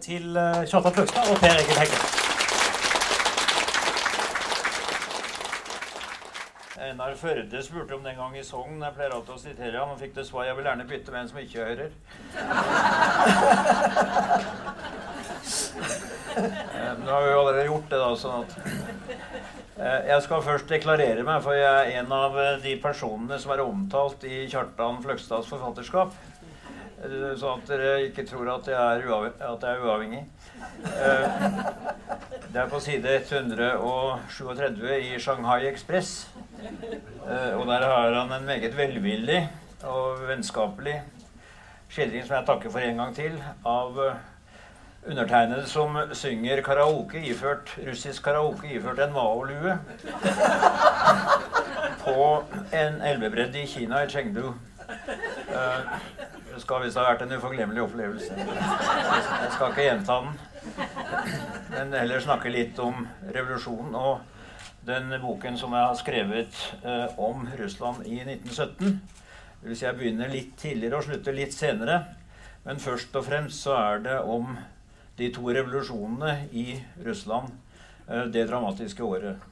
eh, til eh, Kjartan Fløgstad og Per Egil Hegge. Einar Førde spurte om den gang i Sogn. Jeg pleier alltid å sitere han og fikk det svar jeg vil gjerne bytte med en som ikke hører. Eh, Nå har vi jo allerede gjort det, da, sånn at Eh, Jeg skal først deklarere meg, for jeg er en av eh, de personene som er omtalt i Kjartan Fløgstads forfatterskap. Eh, Så at dere ikke tror at jeg er, at jeg er uavhengig. Eh, Det er på side 137 i Shanghai Express. Eh, Og der har han en meget velvillig og vennskapelig skildring som jeg takker for en gang til, av eh, undertegnede som synger karaoke iført, russisk karaoke iført en Mao-lue på en elvebredd i Kina, i Chengdu. Eh, Det skal visst ha vært en uforglemmelig opplevelse. Jeg skal ikke gjenta den, men heller snakke litt om revolusjonen og den boken som jeg har skrevet eh, om Russland i 1917. Det vil si jeg begynner litt tidligere og slutter litt senere. Men først og fremst så er det om de to revolusjonene i Russland eh, det dramatiske året.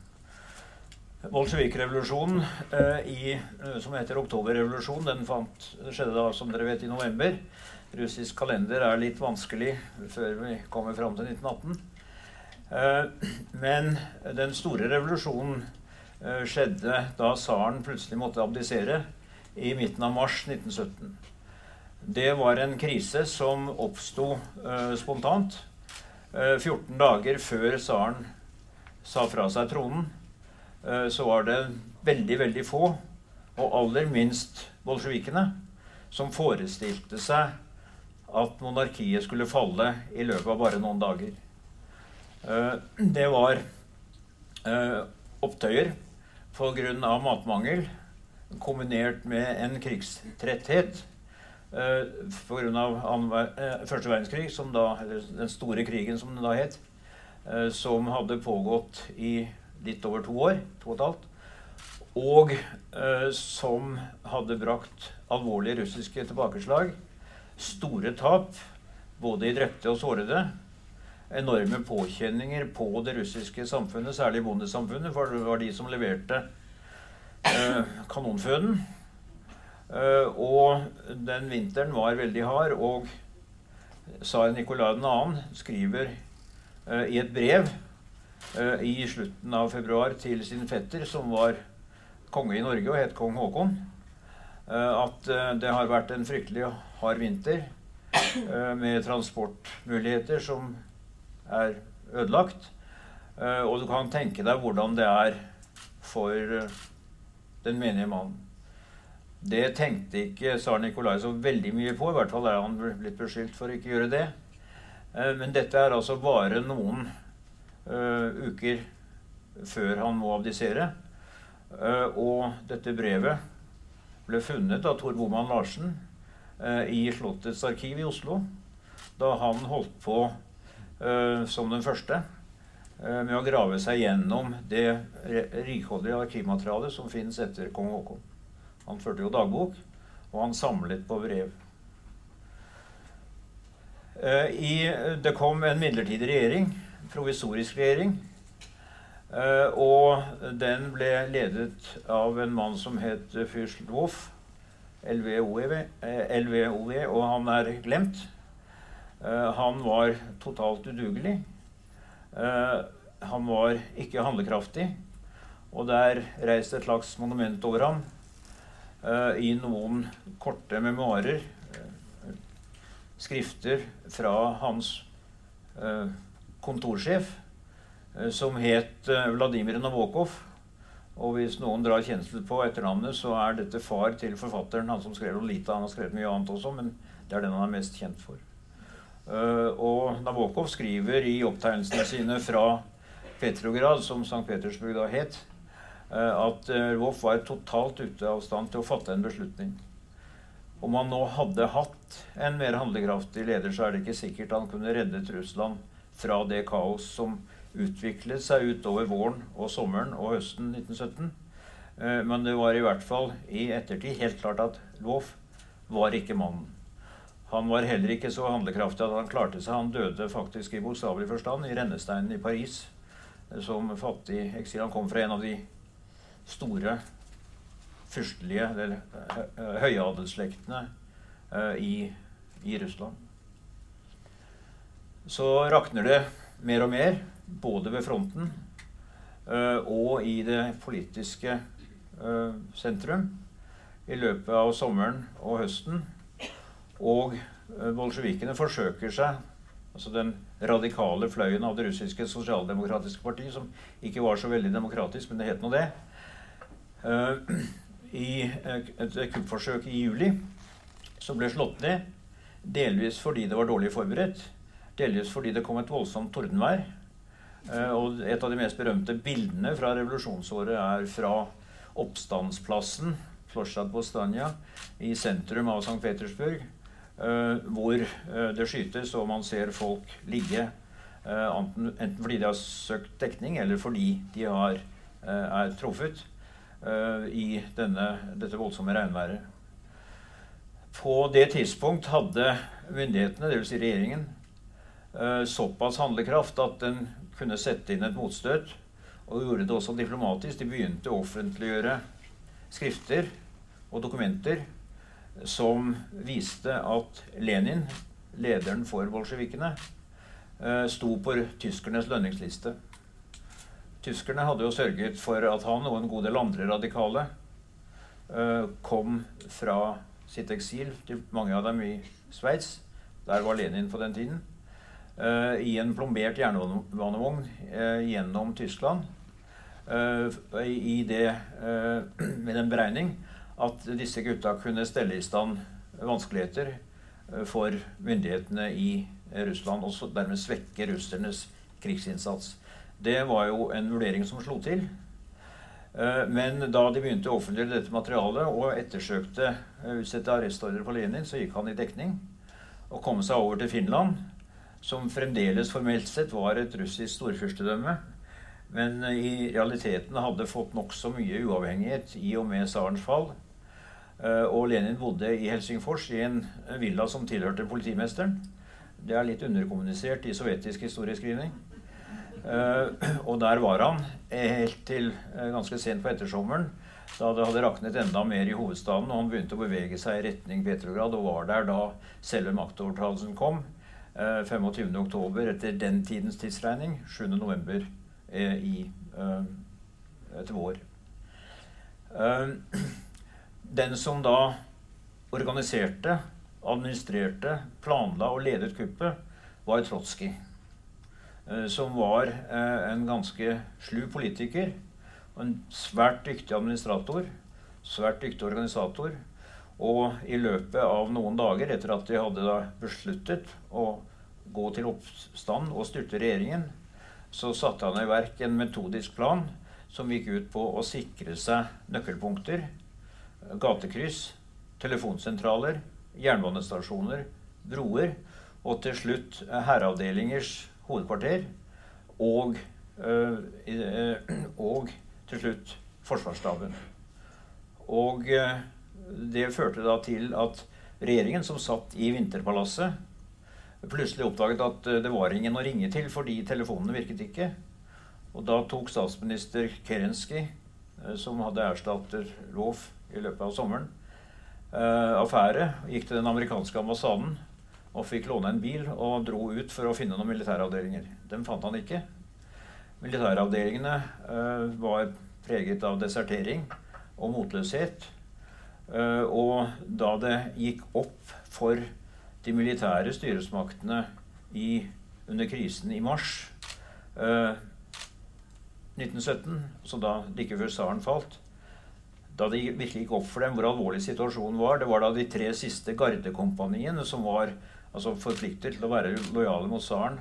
Bolsjevik-revolusjonen, eh, eh, som heter oktoberrevolusjonen, den fant, skjedde da, som dere vet, i november. Russisk kalender er litt vanskelig før vi kommer fram til 1918. Eh, Men den store revolusjonen skjedde da tsaren plutselig måtte abdisere i midten av mars 1917. Det var en krise som oppsto spontant. Eh, 14 dager før tsaren sa fra seg tronen, så var det veldig, veldig få, og aller minst bolsjevikene, som forestilte seg at monarkiet skulle falle i løpet av bare noen dager. Eh, Det var eh, opptøyer pga. matmangel kombinert med en krigstretthet eh, pga. Eh, første verdenskrig, da, den store krigen som den da het, eh, som hadde pågått i litt over to år, to og et halvt, og eh, som hadde brakt alvorlige russiske tilbakeslag, store tap, både i drepte og sårede, enorme påkjenninger på det russiske samfunnet, særlig bondesamfunnet, for det var de som leverte eh, kanonføden. Eh, og den vinteren var veldig hard, og tsar Nikolai 2. skriver eh, i et brev i slutten av februar til sin fetter, som var konge i Norge og het kong Haakon, eh, at eh, det har vært en fryktelig hard vinter eh, med transportmuligheter som er ødelagt. Eh, og du kan tenke deg hvordan det er for eh, den menige mannen. Det tenkte ikke tsar Nikolai så veldig mye på. I hvert fall er han blitt beskyldt for å ikke gjøre det. Eh, Men dette er altså bare noen eh, uker før han må abdisere. Uh, og dette brevet ble funnet av Tor Boman Larsen uh, i Slottets arkiv i Oslo. Da han holdt på som den første med å grave seg gjennom det rikholdige arkivmaterialet som finnes etter kong Haakon. Han førte jo dagbok, og han samlet på brev. I, det kom en midlertidig regjering, provisorisk regjering, eh, og den ble ledet av en mann som het fyrst Woff, LVOV, eh, og han er glemt. Eh, Han var totalt udugelig. Han var ikke handlekraftig, og det er reist et slags monument over ham i noen korte memoarer, skrifter fra hans kontorsjef, eh, som het eh, Vladimir Nabokov. Og hvis noen drar kjensel på etternavnet, så er dette far til forfatteren, han som skrev Lolita. Han har skrevet mye annet også, men det er den han er mest kjent for. Eh, og Nabokov skriver i opptegnelsene sine fra Petrograd, som St. Petersburg da het, at uh, var totalt ute av stand til å fatte en beslutning. Om han nå hadde hatt en mer handlekraftig leder, så er det ikke sikkert han kunne reddet Russland fra det kaos som utviklet seg utover våren og sommeren og høsten 1917. Eh, Men det var i hvert fall i ettertid helt klart at Lwoff var ikke mannen. Han var heller ikke så handlekraftig at han klarte seg. Han døde faktisk i bokstavelig forstand i rennesteinen i Paris som fattig eksil. Han kom fra en av de store fyrstelige, eller høyadelsslektene i, i Russland. Så rakner det mer og mer, både ved fronten og i det politiske sentrum i løpet av sommeren og høsten. Og eh, bolsjevikene forsøker seg, altså den radikale fløyen av det russiske sosialdemokratiske parti, som ikke var så veldig demokratisk, men det het nå det, eh, i et kuppforsøk i juli, som ble slått ned. Delvis fordi det var dårlig forberedt, delvis fordi det kom et voldsomt tordenvær. Eh, og et av de mest berømte bildene fra revolusjonsåret er fra oppstandsplassen Florstad Bostania i sentrum av St. Petersburg, uh, hvor uh, det skytes og man ser folk ligge enten, fordi de har søkt dekning, eller fordi de har, er truffet i denne, dette voldsomme regnværet. På det tidspunkt hadde myndighetene, dvs. Si regjeringen, såpass handlekraft at den kunne sette inn et motstøt, og gjorde det også diplomatisk. De begynte å offentliggjøre skrifter og dokumenter som viste at Lenin, lederen for bolsjevikene, eh, sto på tyskernes lønningsliste. Tyskerne hadde jo sørget for at han og en god del andre radikale eh, kom fra sitt eksil, til mange av dem i Sveits. Der var Lenin på den tiden. Eh, I en plombert jernbanevogn gjennom Tyskland Eh, i det, eh, med den beregning at disse gutta kunne stelle i stand vanskeligheter eh, for myndighetene i Russland, og dermed svekke russernes krigsinnsats. Det var jo en vurdering som slo til. Men da de begynte å offentliggjøre dette materialet og ettersøkte utsette arrestordre på Lenin, så gikk han i dekning og kom seg over til Finland, som fremdeles formelt sett var et russisk storfyrstedømme men eh, i realiteten hadde fått nokså mye uavhengighet i og med tsarens fall. Eh, og Lenin bodde i Helsingfors i en villa som tilhørte politimesteren. Det er litt underkommunisert i sovjetisk historieskrivning. Eh, og der var han helt til ganske sent på ettersommeren, da det hadde raknet enda mer i hovedstaden, og han begynte å bevege seg i retning Petrograd, og var der da selve maktovertagelsen kom. 25.10. etter den tidens tidsregning. 7.11 i, eh, etter vår. Eh, den som da organiserte, administrerte, planla og ledet kuppet, var Trotskij. Eh, som var en ganske slu politiker og en svært dyktig administrator. Svært dyktig organisator. Og i løpet av noen dager etter at de hadde besluttet å gå til oppstand og styrte regjeringen, så satte han i verk en metodisk plan som gikk ut på å sikre seg nøkkelpunkter, gatekryss, telefonsentraler, jernbanestasjoner, broer og til slutt hæravdelingers hovedkvarter og, øh, og til slutt Forsvarsstaben. Og det førte da til at regjeringen, som satt i Vinterpalasset, plutselig oppdaget at eh, det var ingen å ringe til fordi telefonene virket ikke. Og da tok statsminister Kerensky, eh, som hadde erstattet Lov i løpet av sommeren, eh, affære. Gikk til den amerikanske ambassaden og fikk låne en bil og dro ut for å finne noen militæravdelinger. Dem fant han ikke. Militæravdelingene var preget av desertering og motløshet. og da det gikk opp for de militære styresmaktene i, under krisen i mars eh, 1917, så da like før tsaren falt, da det virkelig gikk opp for dem hvor alvorlig situasjonen var, det var da de tre siste gardekompaniene som var altså forpliktet til å være lojale mot tsaren,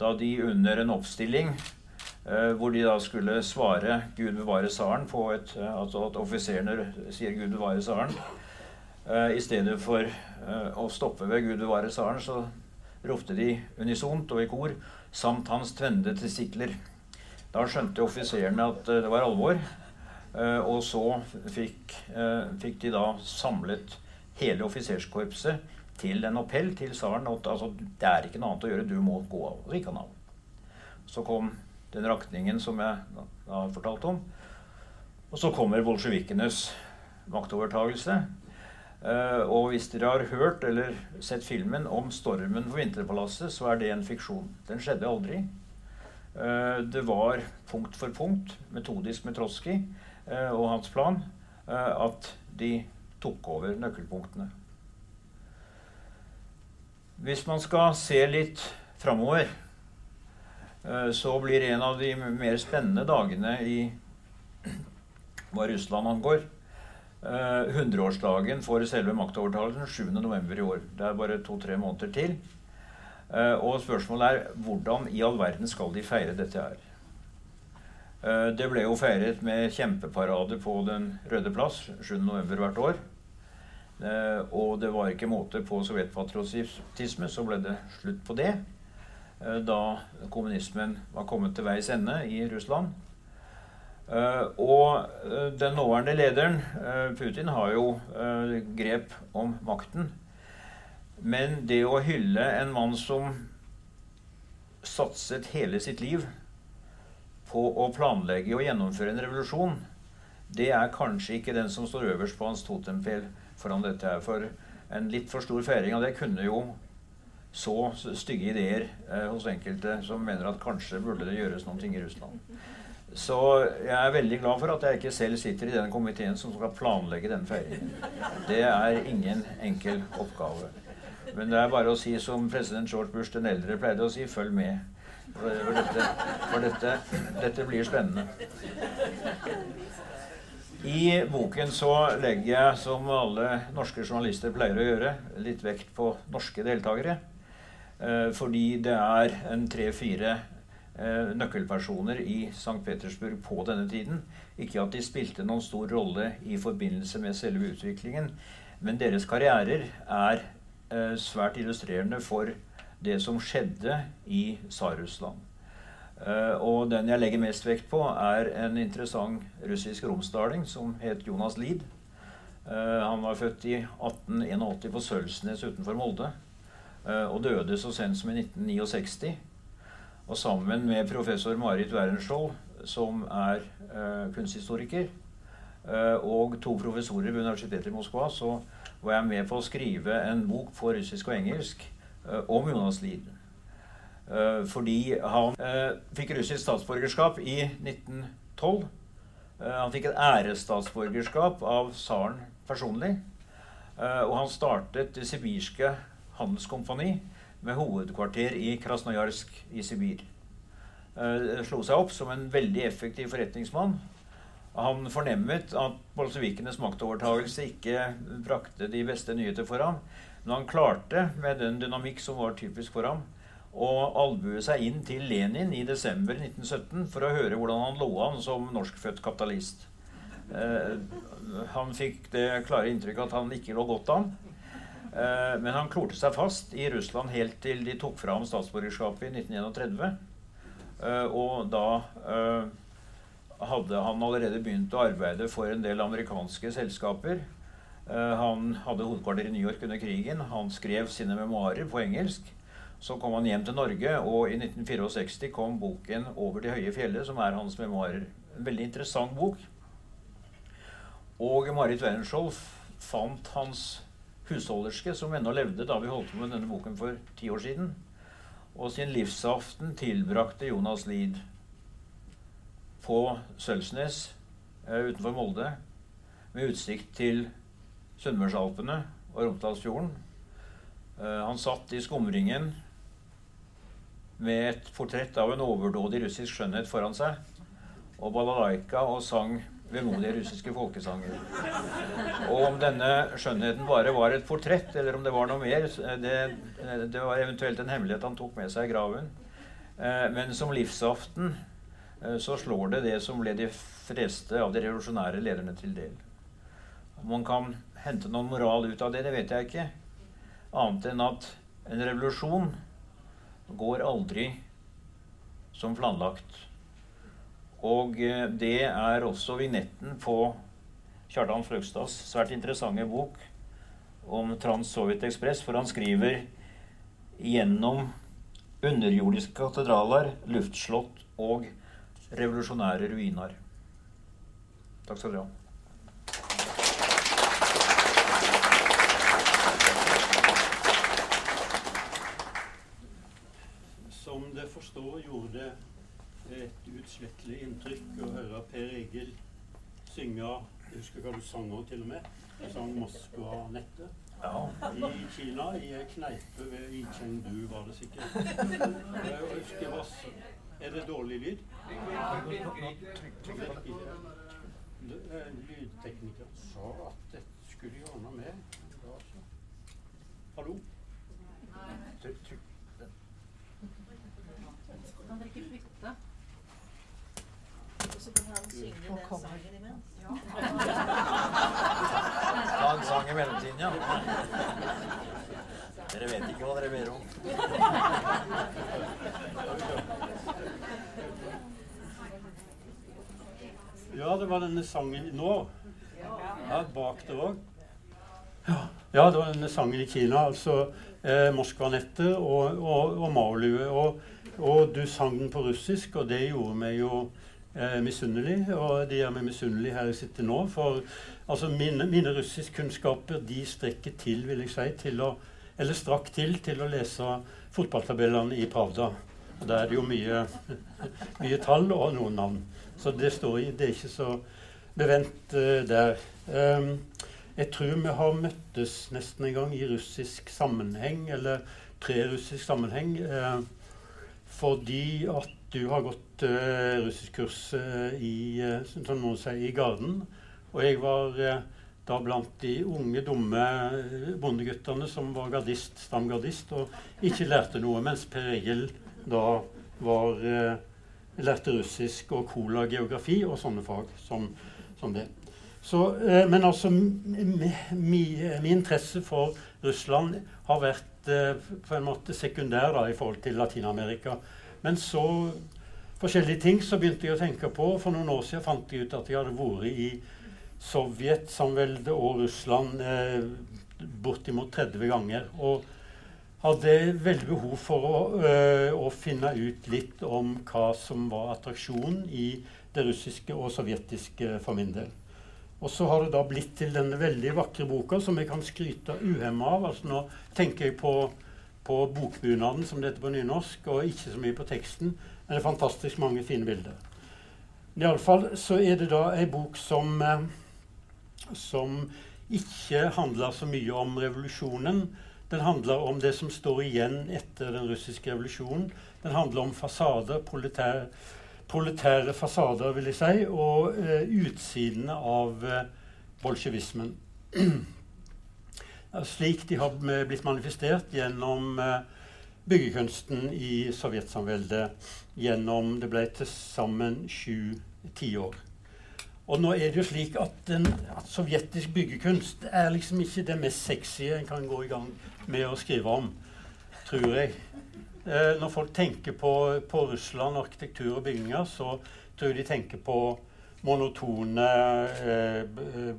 da de under en oppstilling eh, hvor de da skulle svare 'Gud bevare tsaren' på et eh, Altså at offiserene sier 'Gud bevare tsaren', I stedet for uh, å stoppe ved Gud bevare tsaren, så ropte de unisont og i kor 'samt hans tvende testikler'. Da skjønte offiserene at uh, det var alvor, og så fikk, fikk, de da samlet hele offiserskorpset til en appell til tsaren at altså, det er ikke noe annet å gjøre, du må gå av. Og så gikk han av. Så kom den rakningen som jeg har fortalt om. Og så kommer bolsjevikenes maktovertagelse. Uh, og hvis dere har hørt eller sett filmen om stormen på Vinterpalasset, så er det en fiksjon. Den skjedde aldri. Uh, det var punkt for punkt, metodisk med Trotskij uh, og hans plan, at de tok over nøkkelpunktene. Hvis man skal se litt framover, så blir en av de mer spennende dagene i hva Russland angår, 100-årsdagen eh, for selve maktovertakelsen 7.11. i år. Det er bare to-tre måneder til. Eh, og spørsmålet er hvordan i all verden skal de feire dette her? Eh, det ble jo feiret med kjempeparade på Den røde plass 7.11. hvert år. Og det var ikke måte på sovjetpatriotisme, så ble det slutt på det. Da kommunismen var kommet til veis ende i Russland. Uh, og uh, den nåværende lederen, uh, Putin, har jo grep om makten. Men det å hylle en mann som satset hele sitt liv på å planlegge og gjennomføre en revolusjon, det er kanskje ikke den som står øverst på hans totempel foran dette her. For en litt for stor feiring av det kunne jo så stygge ideer hos enkelte som mener at kanskje burde det gjøres noe i Russland. Så jeg er veldig glad for at jeg ikke selv sitter i den komiteen som skal planlegge den feiringen. Det er ingen enkel oppgave. Men det er bare å si som president George Bush den eldre pleide å si følg med. For, dette, for dette, dette blir spennende. I boken så legger jeg, som alle norske journalister pleier å gjøre, litt vekt på norske deltakere. Eh, fordi det er en tre-fire nøkkelpersoner i St. Petersburg på denne tiden. Ikke at de spilte noen stor rolle i forbindelse med selve utviklingen, men deres karrierer er eh, svært illustrerende for det som skjedde i Tsar-Russland. Uh, og den jeg legger mest vekt på, er en interessant russisk romsdaling som het Jonas. Uh, han var født i 1881 på Sølvsnes utenfor Molde og døde så sent som i 1969. Og sammen med professor Marit Werenskiold, som er uh, kunsthistoriker, uh, og to professorer ved Universitetet i Moskva, så var jeg med på å skrive en bok på russisk og engelsk uh, om Jonas Lied. fordi han fikk russisk statsborgerskap i 1912. han fikk et æresstatsborgerskap av tsaren personlig. og han startet Det sibirske handelskompani med hovedkvarter i Krasnojarsk i Sibir. Uh, slo seg opp som en veldig effektiv forretningsmann. Han fornemmet at bolsjevikenes maktovertagelse ikke brakte de beste nyheter for ham. Men han klarte, med den dynamikk som var typisk for ham, å albue seg inn til Lenin i desember 1917 for å høre hvordan han lå an som norskfødt kapitalist. Uh, han fikk det klare inntrykket at han ikke lå godt an. Eh, men han klorte seg fast i Russland helt til de tok fra ham statsborgerskapet i 1931. Eh, og da eh, hadde han allerede begynt å arbeide for en del amerikanske selskaper. Han hadde hovedkvarter i New York under krigen. Han skrev sine memoarer på engelsk. Så kom han hjem til Norge, og i 1964 kom boken 'Over de høye fjellet', som er hans memoarer. En veldig interessant bok. Og Marit Werenskiold fant hans husholderske som ennå levde da vi holdt på med denne boken for ti år siden. Og sin livsaften tilbrakte Jonas Lid på Sølvsnes eh, utenfor Molde med utsikt til Sunnmørsalpene og Romsdalsfjorden. Eh, han satt i skumringen med et portrett av en overdådig russisk skjønnhet foran seg og balalaika og sang vemodige russiske folkesanger. Og om denne skjønnheten bare var et portrett, eller om det var noe mer, det, det var eventuelt en hemmelighet han tok med seg i graven. Eh, men som livsaften eh, så slår det det som ble de fleste av de revolusjonære lederne til del. Om man kan hente noen moral ut av det, det vet jeg ikke. Annet enn at en revolusjon går aldri som planlagt. Og eh, det er også vignetten på Kjartan Fløgstads svært interessante bok om Trans-Sovjet Ekspress, for han skriver gjennom underjordiske katedraler, luftslott og revolusjonære ruiner. Takk skal dere ha. Som det forstår, gjorde det et utslettelig inntrykk å høre Per Egil synge Jeg husker hva du sang òg, til og med. Du sang 'Moskva-nettet'. Ja. I Kina, i ei kneipe ved i Chengdu, var det sikkert. Jeg husker hva Er det dårlig lyd? Det er en Lydtekniker sa at dette skulle de ordne med. Hallo? Trykk, trykk. Kan dere ikke bytte? Og så kan sangen imens. Ta en sang i mellomtiden, ja. Dere vet ikke hva dere ber om. Ja, det var denne sangen nå. Ja, bak det òg. Ja, det var denne sangen i Kina, altså eh, Moskva-nettet og, og, og Maolue. Og, og du sang den på russisk, og det gjorde meg jo eh, misunnelig. Og de gjør meg misunnelig her jeg sitter nå. For altså, mine, mine russiskkunnskaper de strekker til, vil jeg si, til å Eller strakk til til å lese fotballtabellene i Pravda. Og Der er det jo mye, mye tall og noen navn. Så det står i Det er ikke så bevent uh, der. Um, jeg tror vi har møttes nesten en gang i russisk sammenheng, eller prerussisk sammenheng, eh, fordi at du har gått uh, russiskkurs eh, i, eh, som si, i Garden. Og jeg var uh, da blant de unge, dumme eh, bondeguttene som var gardist, stamgardist, og ikke lærte noe, mens Per Egil da var eh, lærte russisk og cola geografi og sånne fag som, som det. Så, eh, men altså mi, mi, min interesse for Russland har vært eh, på en måte sekundær da, i forhold til Latin-Amerika. Men så forskjellige ting så begynte jeg å tenke på. For noen år siden fant jeg ut at jeg hadde vært i Sovjetsamveldet og Russland eh, bortimot 30 ganger. Og hadde veldig behov for å, øh, å finne ut litt om hva som var attraksjonen i det russiske og sovjetiske for min del. Og så har det da blitt til denne veldig vakre boka som jeg kan skryte uhemma av. Altså nå tenker jeg på, på bokbunaden, som det heter på nynorsk, og ikke så mye på teksten. Men det er fantastisk mange fine bilder. Iallfall så er det da ei bok som, eh, som ikke handler så mye om revolusjonen. Den handler om det som står igjen etter den russiske revolusjonen. Den handler om fasader, proletær, proletære fasader, vil jeg si, og eh, utsidene av eh, bolsjevismen. Slik de har blitt manifestert gjennom eh, byggekunsten i sovjetsamveldet gjennom Det ble til sammen sju tiår. Og nå er det jo slik at, den, at sovjetisk byggekunst er liksom ikke det mest sexy en kan gå i gang med å skrive om, tror jeg. Eh, når folk tenker på, på Russland, arkitektur og bygninger, så tror jeg de tenker på monotone eh,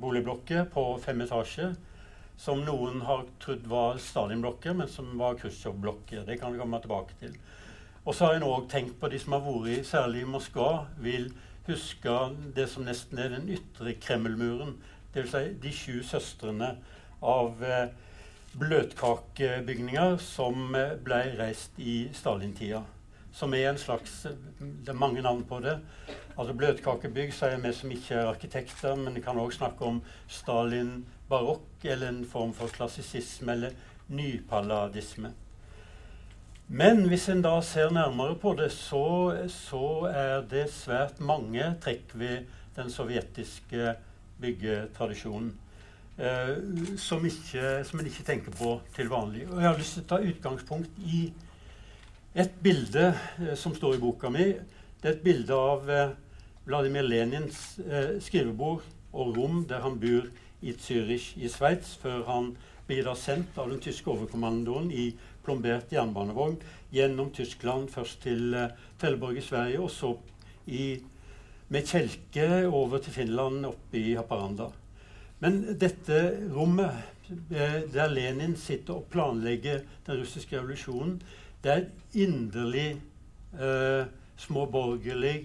boligblokker på fem etasjer, som noen har trodd var Stalin-blokker, men som var Khrusjtsjov-blokker. Det kan vi komme tilbake til. Og så har en òg tenkt på de som har vært særlig i Moskva, vil huske det som nesten er den ytre Kremlmuren. Dvs. Si de sju søstrene av eh, bløtkakebygninger som eh, ble reist i Stalin-tida. Som er en slags Det er mange navn på det. Altså Bløtkakebygg sier vi som ikke er arkitekter, men vi kan òg snakke om Stalin-barokk, eller en form for klassisisme eller nypalladisme. Men hvis en da ser nærmere på det, så, så er det svært mange trekk ved den sovjetiske byggetradisjonen eh, som, ikke, som en ikke tenker på til vanlig. Og jeg har lyst til å ta utgangspunkt i et bilde eh, som står i boka mi. Det er et bilde av eh, Vladimir Lenins eh, skrivebord og rom der han bor i Zürich i Sveits, før han blir da sendt av den tyske overkommandoen i plombert jernbanevogn gjennom Tyskland, først til uh, Trelleborg i Sverige, og så i, med kjelke over til Finland, oppe i Haparanda. Men dette rommet eh, der Lenin sitter og planlegger den russiske revolusjonen, det er et inderlig eh, småborgerlig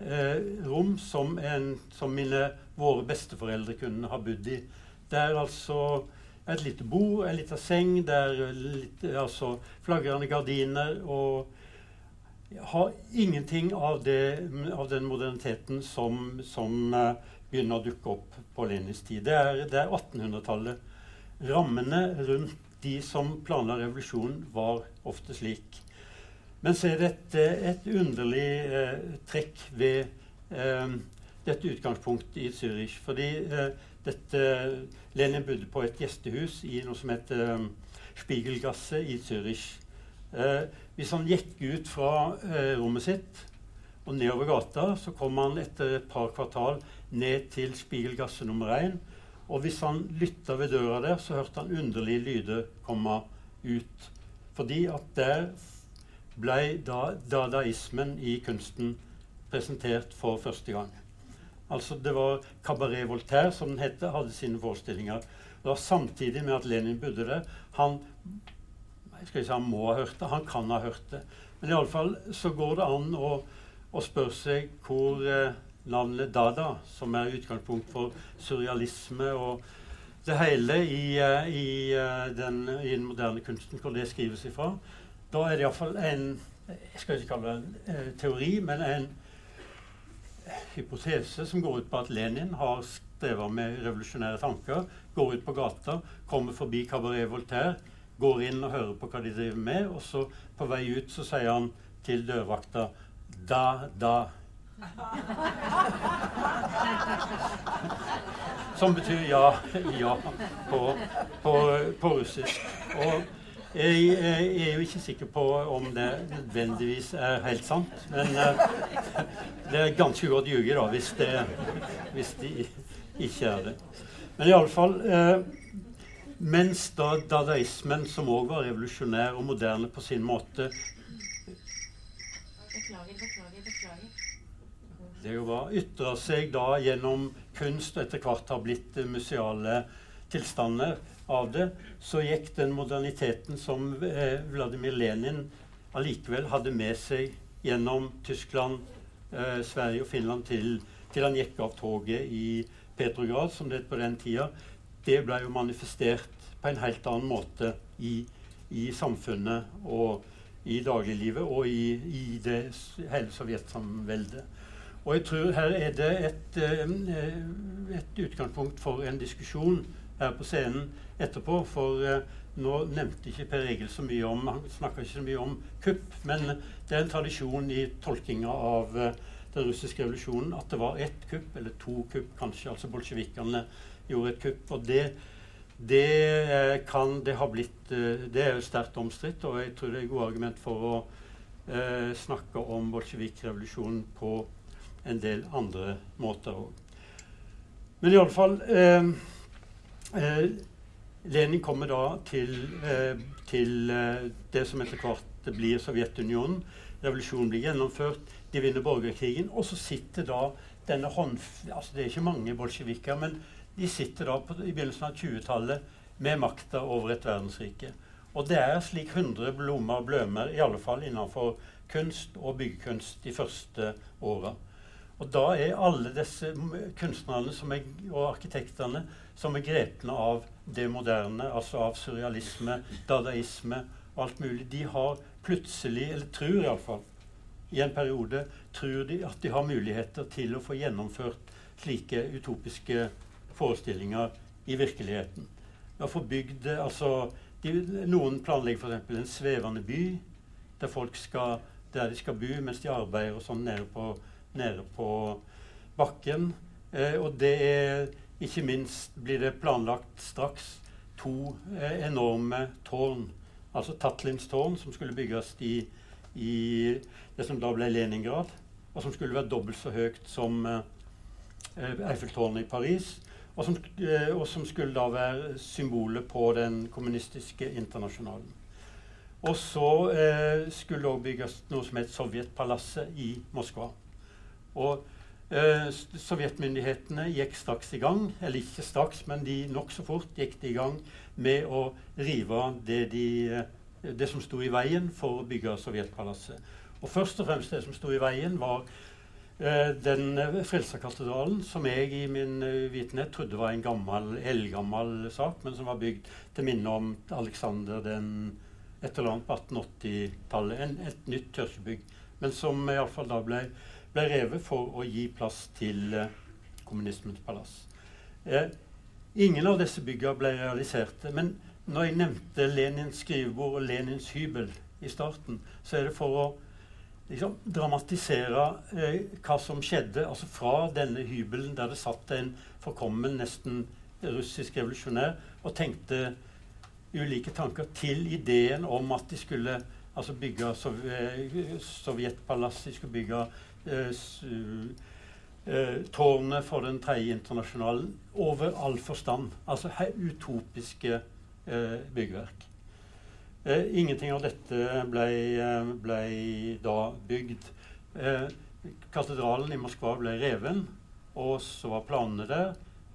eh, rom som, en, som mine, våre besteforeldre kunne ha bodd i. Det er altså et lite bord, en liten seng, det er litt, altså, flagrende gardiner og har ingenting av, det, av den moderniteten som, som uh, begynner å dukke opp på Lenins tid. Det er, er 1800-tallet. Rammene rundt de som planla revolusjonen, var ofte slik. Men så er dette et underlig uh, trekk ved uh, dette utgangspunktet i Zürich. Fordi dette, Lenin bodde på et gjestehus i noe som heter Spiegelgasse i Zürich. Eh, hvis han gikk ut fra eh, rommet sitt og nedover gata, så kom han etter et par kvartal ned til Spiegelgasse nummer 1. Og hvis han lytta ved døra der, så hørte han underlige lyder komme ut. Fordi at der ble da dadaismen i kunsten presentert for første gang. Altså Det var Cabaret Voltaire, som den het, hadde sine forestillinger. Det var samtidig med at Lenin bodde der. Han skal ikke si han må ha hørt det, han kan ha hørt det. Men iallfall så går det an å, å spørre seg hvor eh, navnet Dada, som er utgangspunkt for surrealisme og det hele i, uh, i, uh, den, i, den, moderne kunsten, hvor det skrives ifra. Da er det iallfall en jeg skal ikke kalle det en uh, teori, men en hypotese som går ut på at Lenin har strevet med revolusjonære tanker, går ut på gata, kommer forbi Cabaret Voltaire går inn og hører på hva de driver med, og så på vei ut så sier han til dørvakta da, da. Som betyr ja, ja på, på, på russisk. Og jeg, jeg, er jo ikke sikker på om det nødvendigvis er helt sant. Men uh, det er ganske godt ljuge, da, hvis, det, hvis de ikke er det. Men iallfall uh, mens da dadaismen, som òg var revolusjonær og moderne på sin måte Beklager, beklager, beklager. Det jo var ytra seg da gjennom kunst og etter hvert har blitt museale tilstander av det, så gikk den moderniteten som eh, Vladimir Lenin allikevel hadde med seg gjennom Tyskland, eh, Sverige og Finland til, til han gikk av toget i Petrograd, som det het på den tida, det ble jo manifestert på en helt annen måte i, i samfunnet og i dagliglivet og i, i det hele sovjetsamveldet. Og jeg tror her er det et, eh, et, utgangspunkt for en diskusjon her på scenen etterpå. For uh, nå nevnte ikke Per Egil så mye om han snakka ikke så mye om kupp, men det er en tradisjon i tolkinga av uh, den russiske revolusjonen at det var ett kupp, eller to kupp kanskje. Altså bolsjevikene gjorde et kupp. Og det, det, kan, det har blitt eh, Det er jo sterkt omstridt, og jeg tror det er gode argument for å eh, snakke om bolsjevik-revolusjonen på en del andre måter òg. Men fall eh, Lenin kommer da til, eh, til eh, det som etter hvert blir Sovjetunionen. Revolusjonen blir gjennomført, de vinner borgerkrigen. Og så sitter da denne hånd... Altså det er ikke mange bolsjevikker, men de sitter da på, i begynnelsen av 20-tallet med makta over et verdensrike. Og det er slik 100 blommer blømer, i alle fall innenfor kunst og byggekunst de første åra. Og da er alle disse kunstnerne er, og arkitektene som er grepne av det moderne, altså av surrealisme, dadaisme alt mulig, de har plutselig, eller tror iallfall, i en periode tror de at de har muligheter til å få gjennomført slike utopiske forestillinger i virkeligheten. De få bygd altså, de, Noen planlegger f.eks. en svevende by der folk skal, der de skal bo mens de arbeider og sånn nede på, nede på bakken. Eh, og det er ikke minst blir det planlagt straks to eh, enorme tårn. Altså Tatlins tårn, som skulle bygges i, i, det som da ble Leningrad. Og som skulle være dobbelt så høyt som eh, Eiffeltårnet i Paris og som, eh, og som, skulle da være symbolet på den kommunistiske internasjonalen. Og så eh, skulle det òg bygges noe som het Sovjetpalasset i Moskva. Og Eh, Sovjetmyndighetene gikk straks i gang, eller ikke straks, men de nokså fort gikk de i gang med å rive det, de, eh, det som sto i veien for å bygge Sovjetpalasset. Og først og fremst det som sto i veien, var eh, den Frelserkatedralen, som jeg i min vitenhet trodde var en gammel, eldgammel sak, men som var bygd til minne om Alexander den et eller annet på 1880-tallet. Et nytt kirkebygg. Men som iallfall da ble, ble revet for å gi plass til eh, kommunismens palass. Eh, ingen av disse byggene ble realiserte. Men når jeg nevnte Lenins skrivebord og Lenins hybel i starten, så er det for å liksom, dramatisere eh, hva som skjedde altså fra denne hybelen der det satt en forkommen, nesten russisk revolusjonær og tenkte ulike tanker til ideen om at de skulle altså bygge sov eh, sovjetpalass, de skulle bygge tårnet for den tredje internasjonalen over all forstand. Altså utopiske eh, byggverk. Eh, ingenting av dette ble, eh, ble da bygd. Eh, katedralen i Moskva ble reven, og så var planene der.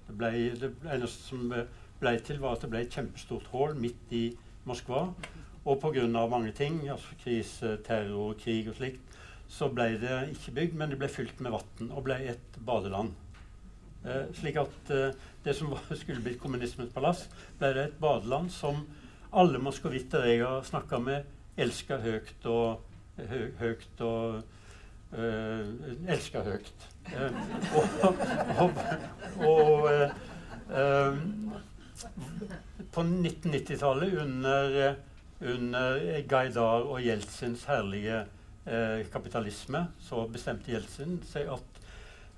Det, ble, det eneste som ble til, var at det ble et kjempestort hull midt i Moskva. Og pga. mange ting, altså krise, terror, krig og slikt, så ble det ikke bygd, men det ble fylt med vann og ble et badeland. Eh, slik at eh, det som var, skulle blitt kommunismens palass, ble det et badeland som alle moskovitter jeg har snakka med, elska høyt og hø, høyt og uh, Elska høyt. Eh, og og, og eh, eh, på 1990-tallet, under, eh, under Gaidar og Jeltsins herlige eh, kapitalisme, så bestemte Jeltsin seg at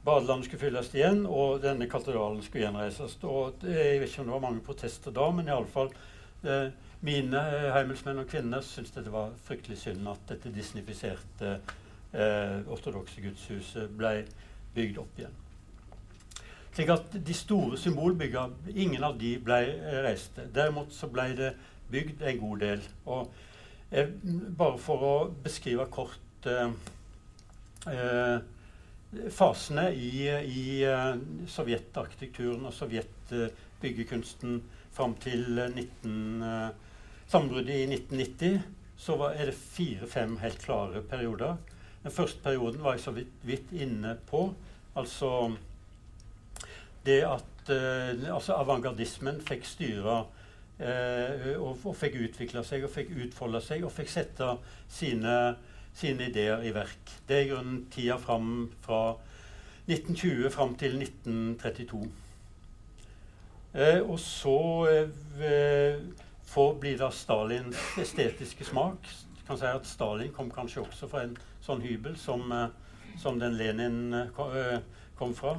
badelandet skulle fylles igjen, og denne katedralen skulle gjenreises. Og det, jeg vet ikke om det var mange protester da, men iallfall eh, mine eh, heimelsmenn og -kvinner syntes det var fryktelig synd at dette disnifiserte eh, ortodokse gudshuset ble bygd opp igjen. Slik at de store symbolbyggene, ingen av de ble reist. reiste. Derimot så ble det bygd en god del. Og eh, bare for å beskrive kort eh, eh, fasene i, i eh, sovjetarkitekturen og sovjetbyggekunsten fram til eh, 19, eh, sammenbruddet i 1990, så var, er det fire-fem helt klare perioder. Den første perioden var jeg så vidt, vidt inne på. Altså det at eh, altså avantgardismen fikk styre eh, og, og fikk utvikle seg og fikk utfolde seg og fikk sette sine, sine ideer i verk. Det er i grunnen tida fram fra 1920 fram til 1932. Eh, og så eh, får blir det Stalins estetiske smak. Kan si at Stalin kom kanskje også fra en sånn hybel som, eh, som den Lenin eh, eh, kom fra.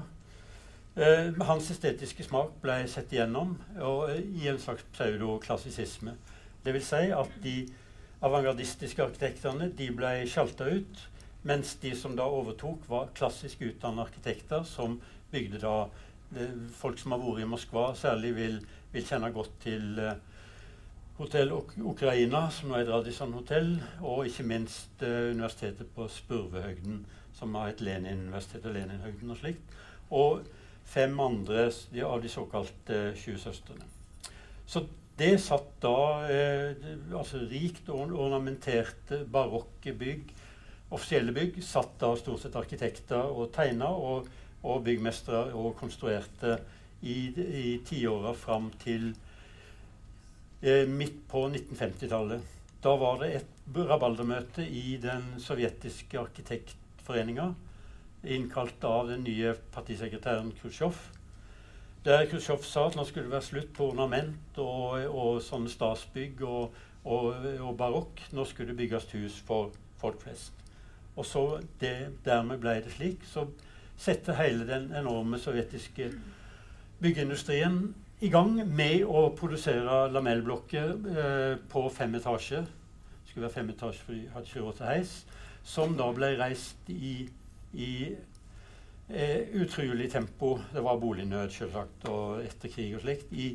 Eh, hans estetiske smak ble sett igjennom eh, i en slags pseudoklassisisme. Vil si at de avantgardistiske arkitektene de ble sjalta ut, mens de som da overtok, var klassisk utdannede arkitekter som bygde da det, Folk som har vært i Moskva, særlig vil, vil kjenne godt til eh, Hotell Uk Ukraina, som nå er et Radisson-hotell, og ikke minst eh, universitetet på Spurvehøgden, som har et Lenin-universitet og Leninhøgden og slikt. Og fem andre av de såkalte eh, tjuvsøstrene. Så det satt da eh, altså rikt ornamenterte barokke bygg, offisielle bygg, satt da stort sett arkitekter og tegna, og, og byggmestere og konstruerte i, i tiåra fram til eh, midt på 1950-tallet. Da var det et rabaldermøte i den sovjetiske arkitektforeninga, innkalt av den nye partisekretæren Khrusjtsjov. Der Khrusjtsjov sa at nå skulle det være slutt på ornament og, og sånne stasbygg og, og, og barokk. Nå skulle det bygges hus for folk flest. Og så det, dermed ble det slik. Så sette hele den enorme sovjetiske byggeindustrien i gang med å produsere lamellblokker eh, på fem etasjer. Det skulle være fem etasjer, for de hadde ikke råd til heis. Som da ble reist i, i eh, utrolig tempo. Det var bolignød, selvsagt, og etter krig og slikt. I,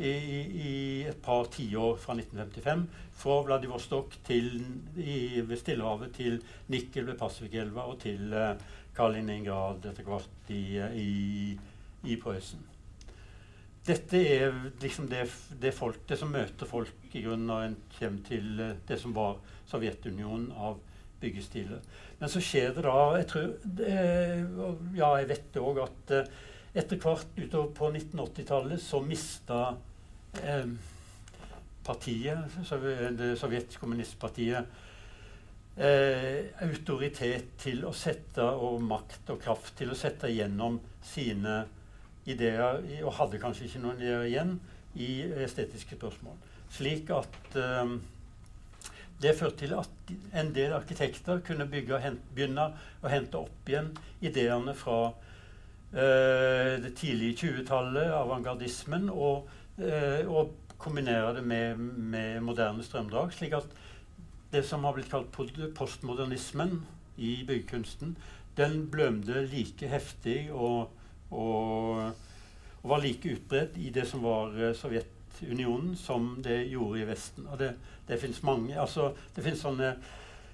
i, i, et par tiår fra 1955. Fra Vladivostok til, i, ved Stillehavet til Nikel ved Pasvikelva og til eh, Kaliningrad etter hvert i, i, i Prøysen. Dette er liksom det, det, folk, det som møter folk i grunnen når en kommer til eh, det som var Sovjetunionen av byggestiler. Men så skjer det da jeg tror, Ja, jeg vet det òg at eh, etter hvert utover på 1980-tallet så mista eh, partiet, det sovjetiske kommunistpartiet, eh, autoritet til å sette, og makt og kraft til å sette gjennom sine ideer, og hadde kanskje ikke noen ideer igjen, i estetiske spørsmål. Slik at eh, det førte til at en del arkitekter kunne hente, begynne å hente opp igjen ideene fra eh, det tidlige 20-tallet, avantgardismen, og, eh, og, kombinere det med, med, moderne strømdrag. Slik at det som har blitt kalt postmodernismen i byggekunsten, den blømde like heftig og, og, og var like utbredt i det som var eh, Sovjetunionen, som det gjorde i Vesten. Og det, det fins mange altså, Det fins sånne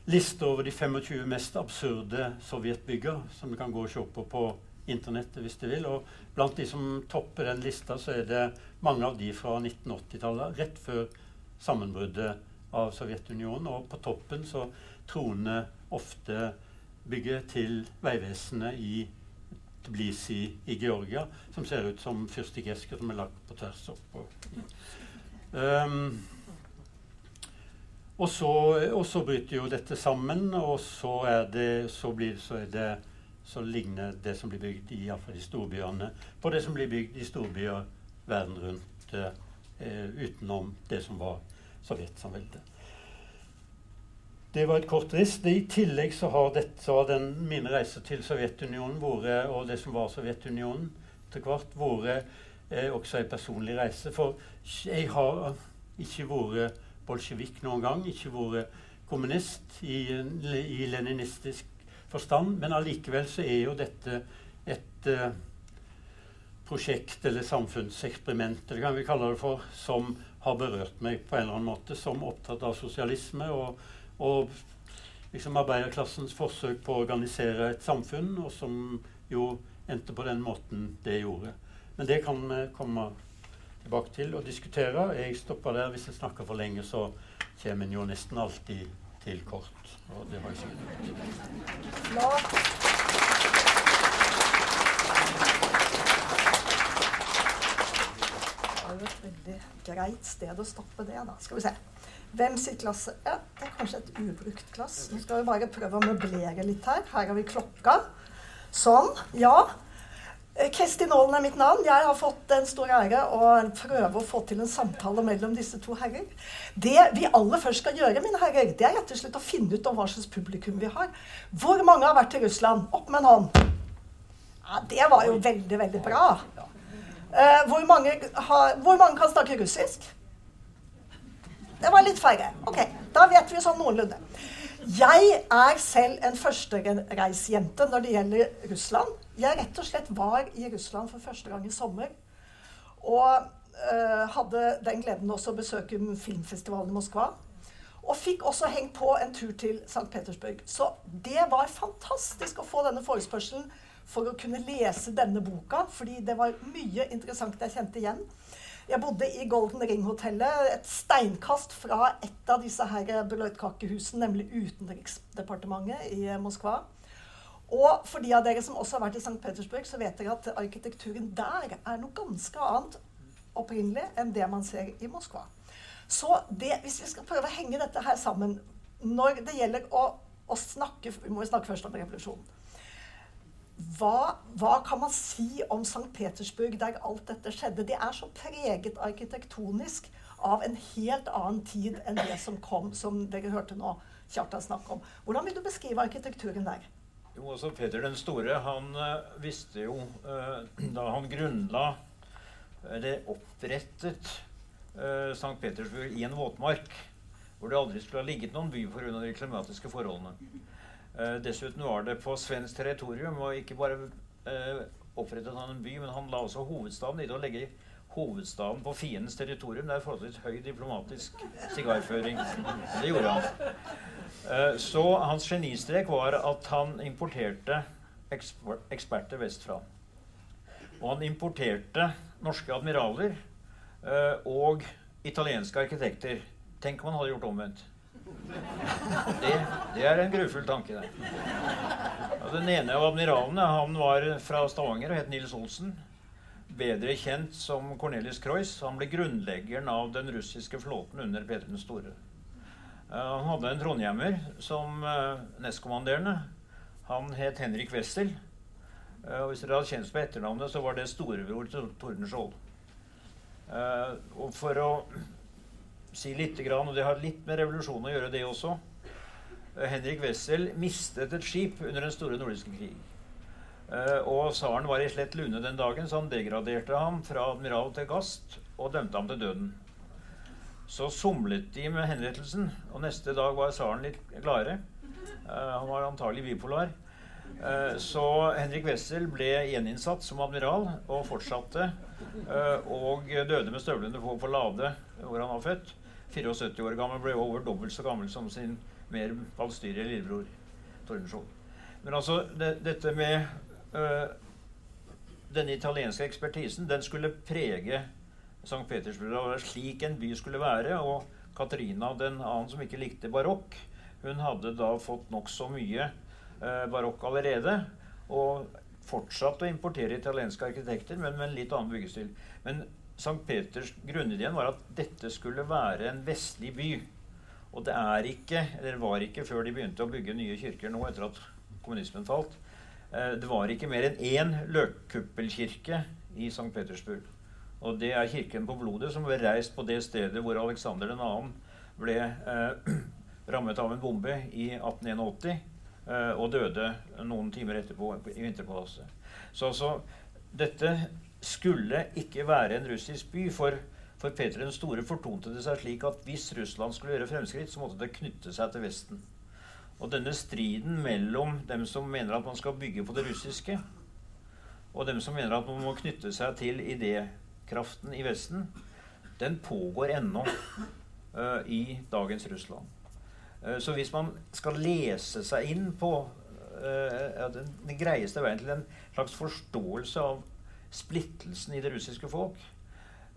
lister over de 25 mest absurde sovjetbygger som du kan gå og se på på internettet hvis du vil. Og blant de som topper den lista, så er det mange av de fra 1980-tallet, rett før sammenbruddet av Sovjetunionen. Og på toppen så troner ofte bygget til Vegvesenet i Tbilisi i Georgia, som ser ut som fyrstikkesker som er lagt på tvers opp. Um, og, så, og så, bryter jo dette sammen, og så, er det, så, blir, så er det så ligner det som blir bygd i, i storbyene, på det som blir bygd i storbyer verden rundt eh, utenom det som var Sovjetsamveldet. Det var et kort riss. I tillegg så har, dette, så den, mine reiser til Sovjetunionen vært, og det som var Sovjetunionen etter hvert, vært eh, også en personlig reise. For jeg har ikke vært bolsjevik noen gang. Ikke vært kommunist i, i leninistisk forstand. Men allikevel så er jo dette et eh, prosjekt eller samfunnseksperiment, eller kan vi kalle det for, som har berørt meg på en eller annen måte, som opptatt av sosialisme og, og liksom arbeiderklassens forsøk på å organisere et samfunn, og som jo endte på den måten det gjorde. Men det kan vi komme tilbake til og diskutere. Jeg stopper der. Hvis jeg snakker for lenge, så kommer en jo nesten alltid til kort. Og det var ikke Flott. Det er jo et veldig greit sted å stoppe det, da. Skal vi se. Hvem sitt klasse? Ja, det er kanskje et ubrukt glass. Nå skal vi bare prøve å møblere litt her. Her har vi klokka. Sånn. Ja. Eh, Kristin Aalen er mitt navn. Jeg har fått den store ære å prøve å få til en samtale mellom disse to herrer. Det vi aller først skal gjøre, mine herrer, det er rett og slett å finne ut om hva slags publikum vi har. Hvor mange har vært i Russland? Opp med en hånd. Ja, det var jo veldig, veldig bra. Uh, hvor, mange har, hvor mange kan snakke russisk? Det var litt færre. Ok, da vet vi sånn noenlunde. Jeg er selv en førstereisjente når det gjelder Russland. Jeg rett og slett var i Russland for første gang i sommer. Og øh, hadde den gleden også å besøke filmfestivalen i Moskva. Og fikk også hengt på en tur til St. Petersburg. Så det var fantastisk å få denne forespørselen for å kunne lese denne boka, fordi det var mye interessant jeg kjente igjen. Jeg bodde i Golden Ring-hotellet, et steinkast fra et av disse her brødkakehusene, nemlig Utenriksdepartementet i Moskva. Og for de av dere som også har vært i St. Petersburg, så vet dere at arkitekturen der er noe ganske annet opprinnelig enn det man ser i Moskva. Så det, hvis vi skal prøve å henge dette her sammen Når det gjelder å, å snakke Vi må snakke først om revolusjonen. Hva, hva, kan man si om St. Petersburg, der alt dette skjedde? Det er så preget arkitektonisk av en helt annen tid enn det som kom, som dere hørte nå Kjartan snakke om. Hvordan vil du beskrive arkitekturen der? Jo, altså Peter den store han uh, visste jo uh, da han grunnla Eller opprettet St. Petersburg i en våtmark hvor det aldri skulle ha ligget noen by pga. de klimatiske forholdene. Uh, dessuten var det på svensk territorium, og ikke bare uh, opprettet han en by, men han la også hovedstaden i det. Å legge hovedstaden på fiendens territorium. Det er forholdsvis høy diplomatisk sigarføring. Det gjorde han. Uh, så hans genistrek var at han importerte eksper eksperter vestfra. Og han importerte norske admiraler og italienske arkitekter. Tenk om han hadde gjort omvendt. Det, det er en grufull tanke, det. Og den ene av admiralene han var fra Stavanger og het Nils Olsen. Bedre kjent som Cornelius Croix. Han ble grunnleggeren av den russiske flåten under Peter den store. Han hadde en trondhjemmer som uh, nestkommanderende. Han het Henrik Wessel. Uh, og hvis dere hadde kjent på etternavnet, så var det storebror til Tordenskjold. og for å si litt, og det har litt med revolusjonen å gjøre, det også Henrik Wessel mistet et skip under den store nordiske krig. Uh, og tsaren var i slett lune den dagen, så han degraderte ham fra admiral til gast og dømte ham til døden. Så somlet de med henrettelsen, og neste dag var tsaren litt gladere. Uh, han var antagelig bipolar. Så Henrik Wessel ble gjeninnsatt som admiral og fortsatte. og døde med støvlene på på Lade, hvor han var født. 74 år gammel, ble over dobbelt så gammel som sin mer valstyrige lillebror Tordenskjold. Men altså, det, dette med øh, denne italienske ekspertisen, den skulle prege St. Petersburg. Det var slik en by skulle være. Og Katarina den annen som ikke likte barokk, hun hadde da fått nokså mye øh, barokk allerede. Og fortsatt å importere italienske arkitekter, men med en litt annen byggestil. Men St. Peters grunnideen var at dette skulle være en vestlig by. Og det er ikke, eller var ikke før de begynte å bygge nye kirker nå etter at kommunismen falt, eh, det var ikke mer enn én løkkuppelkirke i St. Petersburg. Og det er kirken på blodet, som ble reist på det stedet hvor Alexander 2. ble eh, rammet av en bombe i 1881 eh, og døde noen timer etterpå i Vinterpalasset. Så altså, dette skulle ikke være en russisk by. for for Peter den store fortonte det seg slik at hvis Russland skulle gjøre fremskritt, så måtte det knytte seg til Vesten. Og denne striden mellom dem som mener at man skal bygge på det russiske, og dem som mener at man må knytte seg til idékraften i Vesten, den pågår ennå uh, i dagens Russland. Uh, så hvis man skal lese seg inn på uh, den, den greieste veien til en slags forståelse av splittelsen i det russiske folk,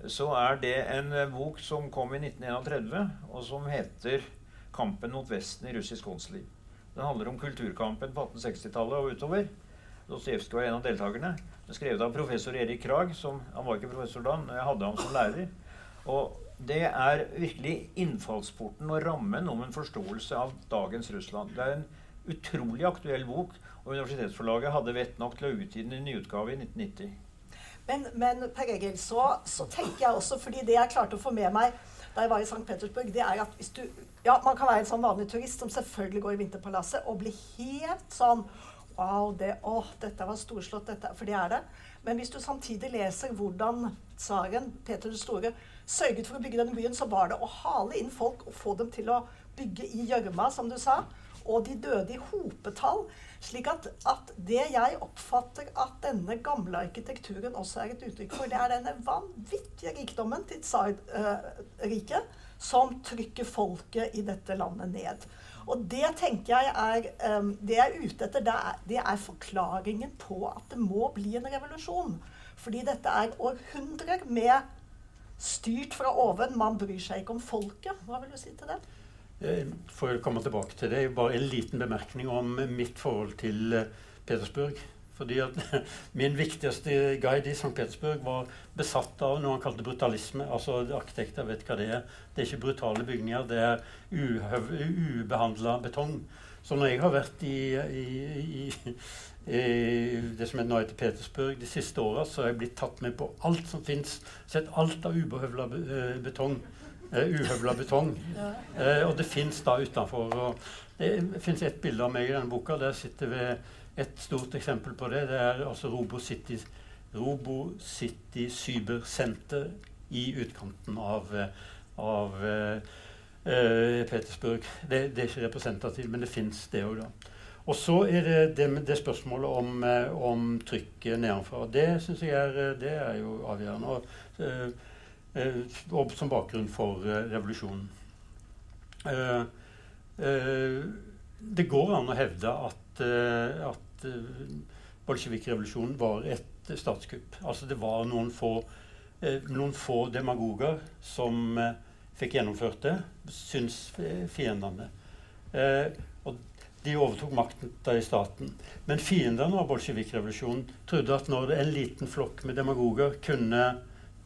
så er det en eh, bok som kom i 1931, og som heter 'Kampen mot Vesten i russisk åndsliv'. Den handler om kulturkampen på 1860-tallet og utover. Dostojevskij var en av deltakerne. Den skrevet av professor Erik Krag. Som, han var ikke professor da, men jeg hadde ham som lærer. Og det er virkelig innfallsporten og rammen om en forståelse av dagens Russland. Det er en utrolig aktuell bok, og Universitetsforlaget hadde vett nok til å utgi den i nyutgave i 1990. Men, men Per Egil, så, så, tenker jeg også, fordi det jeg klarte å få med meg da jeg var i St. Petersburg, det er at hvis du Ja, man kan være en sånn vanlig turist som selvfølgelig går i Vinterpalasset og blir helt sånn Wow, det, å, dette var storslått, dette, for det er det. Men hvis du samtidig leser hvordan tsaren Peter den store sørget for å bygge denne byen, så var det å hale inn folk og få dem til å bygge i gjørma, som du sa. Og de døde i hopetall. Slik at, at, det jeg oppfatter at denne gamle arkitekturen også er et uttrykk for, det er denne vanvittige rikdommen til tsarriket uh, som trykker folket i dette landet ned. Og det tenker jeg er um, Det jeg er ute etter, det er, det er, forklaringen på at det må bli en revolusjon. Fordi dette er århundrer med styrt fra oven. Man bryr seg ikke om folket. Hva vil du si til det? Eh, for å komme tilbake til det, bare en liten bemerkning om mitt forhold til eh, Petersburg. Fordi at Min viktigste guide i St. Petersburg var besatt av noe han kalte brutalisme. altså Arkitekter vet hva det er. Det er ikke brutale bygninger, det er ubehandla betong. Så når jeg har vært i, i, i, i det som nå heter Petersburg de siste åra, så har jeg blitt tatt med på alt som fins. Sett alt av ubehøvla eh, betong uhøvla betong. Uh, og det fins da utenfor. det fins et bilde av meg i denne boka. Der sitter vi et stort eksempel på det. Det er altså RoboCity, Robo City Cybersenter i utkanten av, av uh, Petersburg. Det, det, er ikke representativt, men det fins det òg, da. Og så er det det, det spørsmålet om, om trykket nedenfra. Det syns jeg er, det er jo avgjørende. Og eh, eh, og som bakgrunn for eh, revolusjonen. Eh, eh, det går an å hevde at, eh, at eh, bolsjevikrevolusjonen var et statskupp. Altså det var noen få, eh, noen få demagoger som eh, fikk gjennomført det, syns eh, fiendene. Eh, og de overtok makten i staten. Men fiendene av bolsjevikrevolusjonen trodde at når en liten flokk med demagoger kunne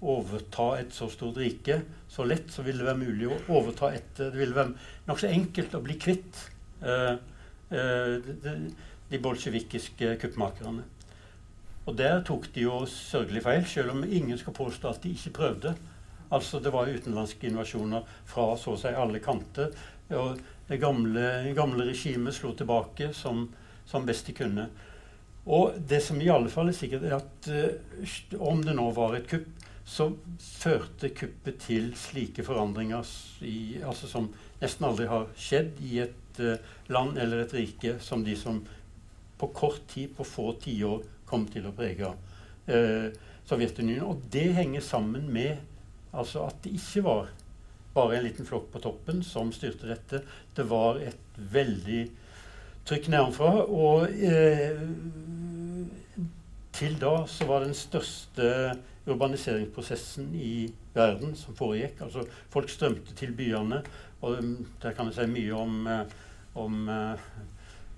overta et så stort rike så lett, så ville det være mulig å overta et Det ville være nokså enkelt å bli kvitt eh, eh, de, de bolsjevikiske kuppmakerne. Og der tok de jo sørgelig feil, selv om ingen skal påstå at de ikke prøvde. Altså Det var utenlandske invasjoner fra så å si alle kanter. Og det gamle, gamle regimet slo tilbake som, som best de kunne. Og det som i alle fall er sikkert, er at uh, om det nå var et kupp, så førte kuppet til slike forandringer i, altså som nesten aldri har skjedd i et uh, land eller et rike som de som på kort tid, på få tiår, kom til å prege uh, Sovjetunionen. Og det henger sammen med altså at det ikke var bare en liten flokk på toppen som styrte dette. Det var et veldig trykk nedenfra. Og eh, til da så var den største urbaniseringsprosessen i verden som foregikk. Altså folk strømte til byene. Og um, der kan jeg si mye om, eh, om eh,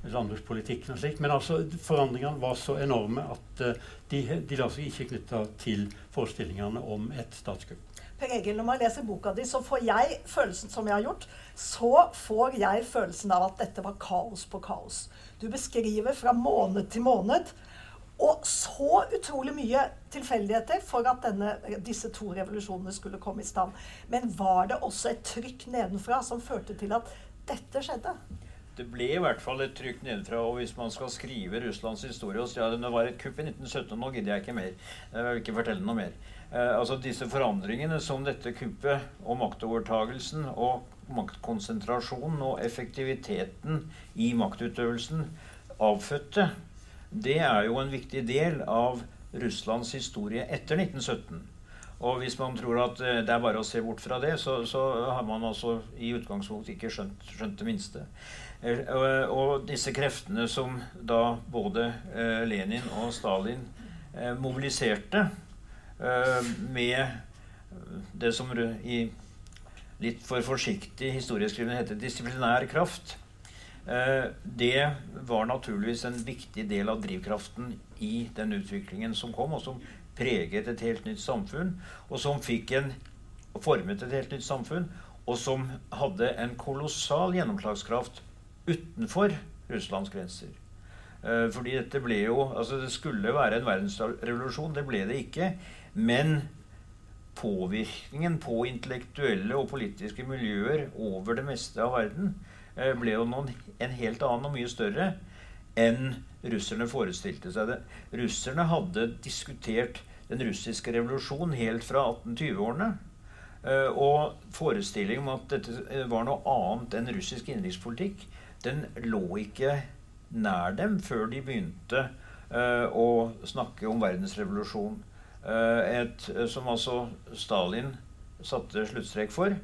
landbrukspolitikken og slikt. Men altså, forandringene var så enorme at uh, de, de lar seg ikke knytte til forestillingene om et statskupp. Per Egil, når man leser boka di, så får jeg følelsen som jeg har gjort, så får jeg følelsen av at dette var kaos på kaos. Du beskriver fra måned til måned. Og så utrolig mye tilfeldigheter for at denne, disse to revolusjonene skulle komme i stand. Men var det også et trykk nedenfra som førte til at dette skjedde? Det ble i hvert fall et trykk nedenfra. Og hvis man skal skrive Russlands historie og si at det var et kupp i 1917, nå gidder jeg ikke mer. Jeg vil ikke fortelle noe mer. Eh, altså Disse forandringene som dette kuppet og maktovertagelsen og maktkonsentrasjonen og effektiviteten i maktutøvelsen avfødte, det er jo en viktig del av Russlands historie etter 1917. Og hvis man tror at eh, det er bare å se bort fra det, så, så har man altså i utgangspunktet ikke skjønt, skjønt det minste. Eh, og, disse kreftene som da både eh, Lenin og Stalin mobiliserte med det som i litt for forsiktig historieskrivende heter disiplinær kraft, det var naturligvis en viktig del av drivkraften i den utviklingen som kom, og som preget et helt nytt samfunn, og som fikk en formet et helt nytt samfunn, og som hadde en kolossal gjennomslagskraft utenfor Russlands grenser. Eh, fordi dette ble jo Altså, det skulle være en verdensrevolusjon. Det ble det ikke. Men påvirkningen på intellektuelle og politiske miljøer over det meste av verden eh, ble jo noen, en helt annen og mye større enn russerne forestilte seg det. Russerne hadde diskutert den russiske revolusjonen helt fra 1820-årene. Uh, og forestillingen om at dette var noe annet enn russisk innenrikspolitikk, den lå ikke nær dem før de begynte å snakke om verdensrevolusjon. Et, som altså Stalin satte sluttstrek for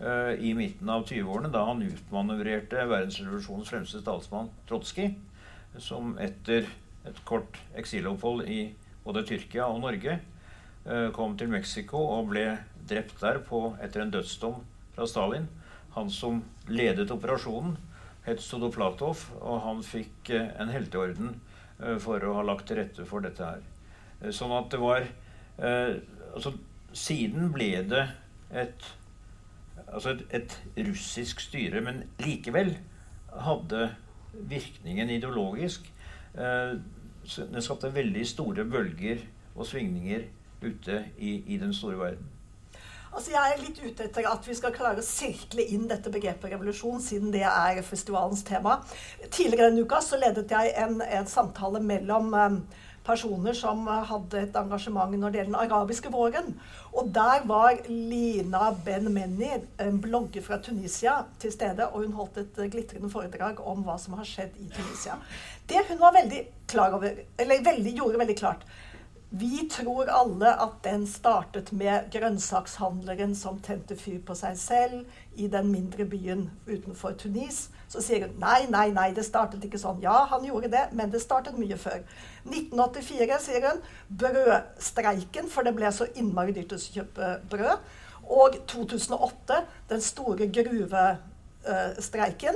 i midten av 20-årene, da han utmanøvrerte verdensrevolusjonens fremste statsmann Trotskij som etter et kort eksilopphold i både Tyrkia og Norge eh, kom til Mexico og ble drept der på, etter en dødsdom fra Stalin. Han som ledet operasjonen, het Sodoplatov, og han fikk eh, en helteorden eh, for å ha lagt til rette for dette her. Sånn at det var altså, Siden ble det et, altså et, russisk styre, men likevel hadde virkningen ideologisk eh, Den skapte veldig store bølger og svingninger ute i, i, den store verden. Altså Jeg er litt ute etter at vi skal klare å sirkle inn dette begrepet revolusjon, siden det er festivalens tema. Tidligere denne uka så ledet jeg en, en samtale mellom um, personer som hadde et engasjement når det gjelder den arabiske våren. Og der var Lina Ben-Menni, en blogger fra Tunisia, til stede. Og hun holdt et glitrende foredrag om hva som har skjedd i Tunisia. Det hun var veldig klar over, eller veldig, gjorde veldig klart Vi tror alle at den startet med grønnsakshandleren som tente fyr på seg selv i den mindre byen utenfor Tunis. Så sier hun nei, nei, nei, det startet ikke sånn. Ja, han gjorde det, men det startet mye før. 1984, sier hun, brødstreiken, for det ble så innmari dyrt å kjøpe brød. Og 2008, den store gruvestreiken.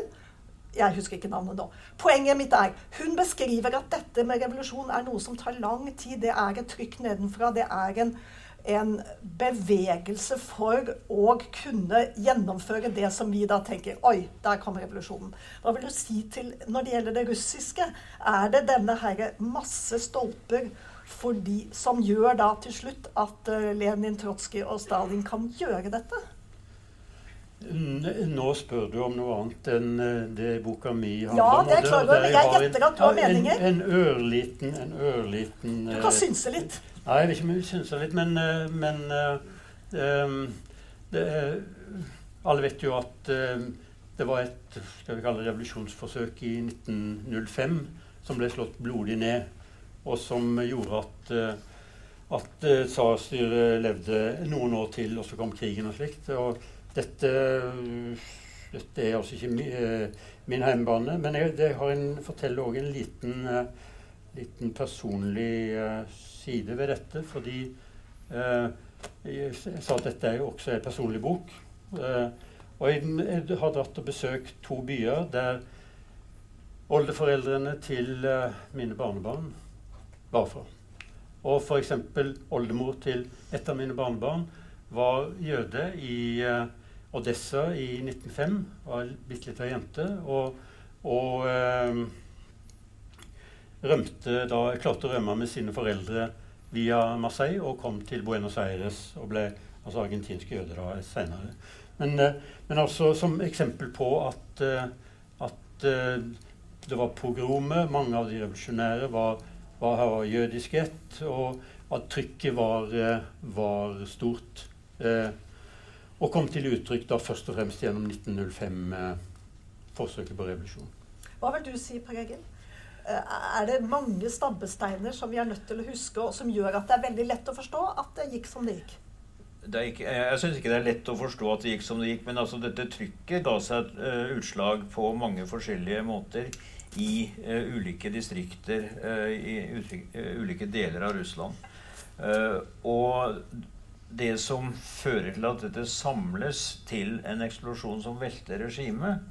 Jeg husker ikke navnet nå. Poenget mitt er hun beskriver at dette med revolusjon er noe som tar lang tid. Det er et trykk nedenfra. Det er en, en bevegelse for å kunne gjennomføre det som vi da tenker Oi, der kom revolusjonen. Hva vil du si til når det gjelder det russiske? Er det denne her masse stolper fordi, som gjør da til slutt at uh, Lenin, Trotskij og Stalin kan gjøre dette? Nå spør du om noe annet enn eh, det boka mi handler Ja, det er klart, jeg gjetter at du har en- meninger. En ørliten En ørliten Du eh, kan synse litt. Nei, jeg vet ikke om jeg synser litt, men, eh, men eh, det, er- Alle vet jo at eh, det var et skal vi kalle det, revolusjonsforsøk i 1905 som ble slått blodig ned, og som gjorde at eh, at eh, tsarstyret levde noen år til, og så kom krigen og slikt. Og dette, dette er altså ikke mi, eh, min hjemmebane, men jeg, det har en, forteller òg en liten, eh, liten personlig eh, side ved dette. Fordi eh, jeg, sa at dette er jo også en personlig bok. Eh, og jeg, jeg har dratt og besøkt to byer der oldeforeldrene til eh, mine barnebarn var fra. Og f.eks. oldemor til et av mine barnebarn var jøde i eh, Odessa i 1905. Var bitte lita jente. Og, og eh, rømte da, klarte å rømme med sine foreldre via Marseille og kom til Buenos Aires og ble altså argentinsk jøde da senere. Men, eh, men altså som eksempel på at, eh, at eh, det var pogromer, mange av de revolusjonære var, var, var jødisk ett, og at trykket var, var stort. Og kom til uttrykk da først og fremst gjennom 1905-forsøket på revolusjon. Hva vil du si, Per Egil? Eh, Er det mange stabbesteiner som vi er nødt til å huske, og som gjør at det er veldig lett å forstå at det gikk som det gikk? Det ikke, jeg syns ikke det er lett å forstå at det gikk som det gikk, men altså dette trykket ga seg et eh, utslag på mange forskjellige måter i uh, ulike distrikter uh, i utrik- uh, ulike deler av Russland. Eh, og det som fører til at dette samles til en eksplosjon som velter regimet,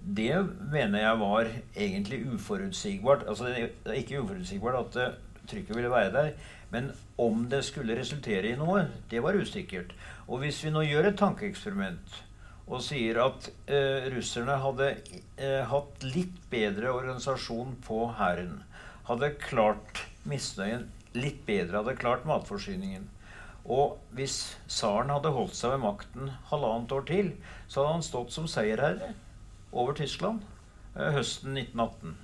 det mener jeg var egentlig uforutsigbart. Altså det er ikke uforutsigbart at eh, trykket ville være der, men om det skulle resultere i noe, det var usikkert. Og hvis vi nå gjør et tankeeksperiment og sier at eh, russerne hadde eh, hatt litt bedre organisasjon på hæren, hadde klart misnøyen litt bedre, hadde klart matforsyningen, og hvis tsaren hadde holdt seg ved makten halvannet år til, så hadde han stått som seierherre over Tyskland eh, høsten 1918.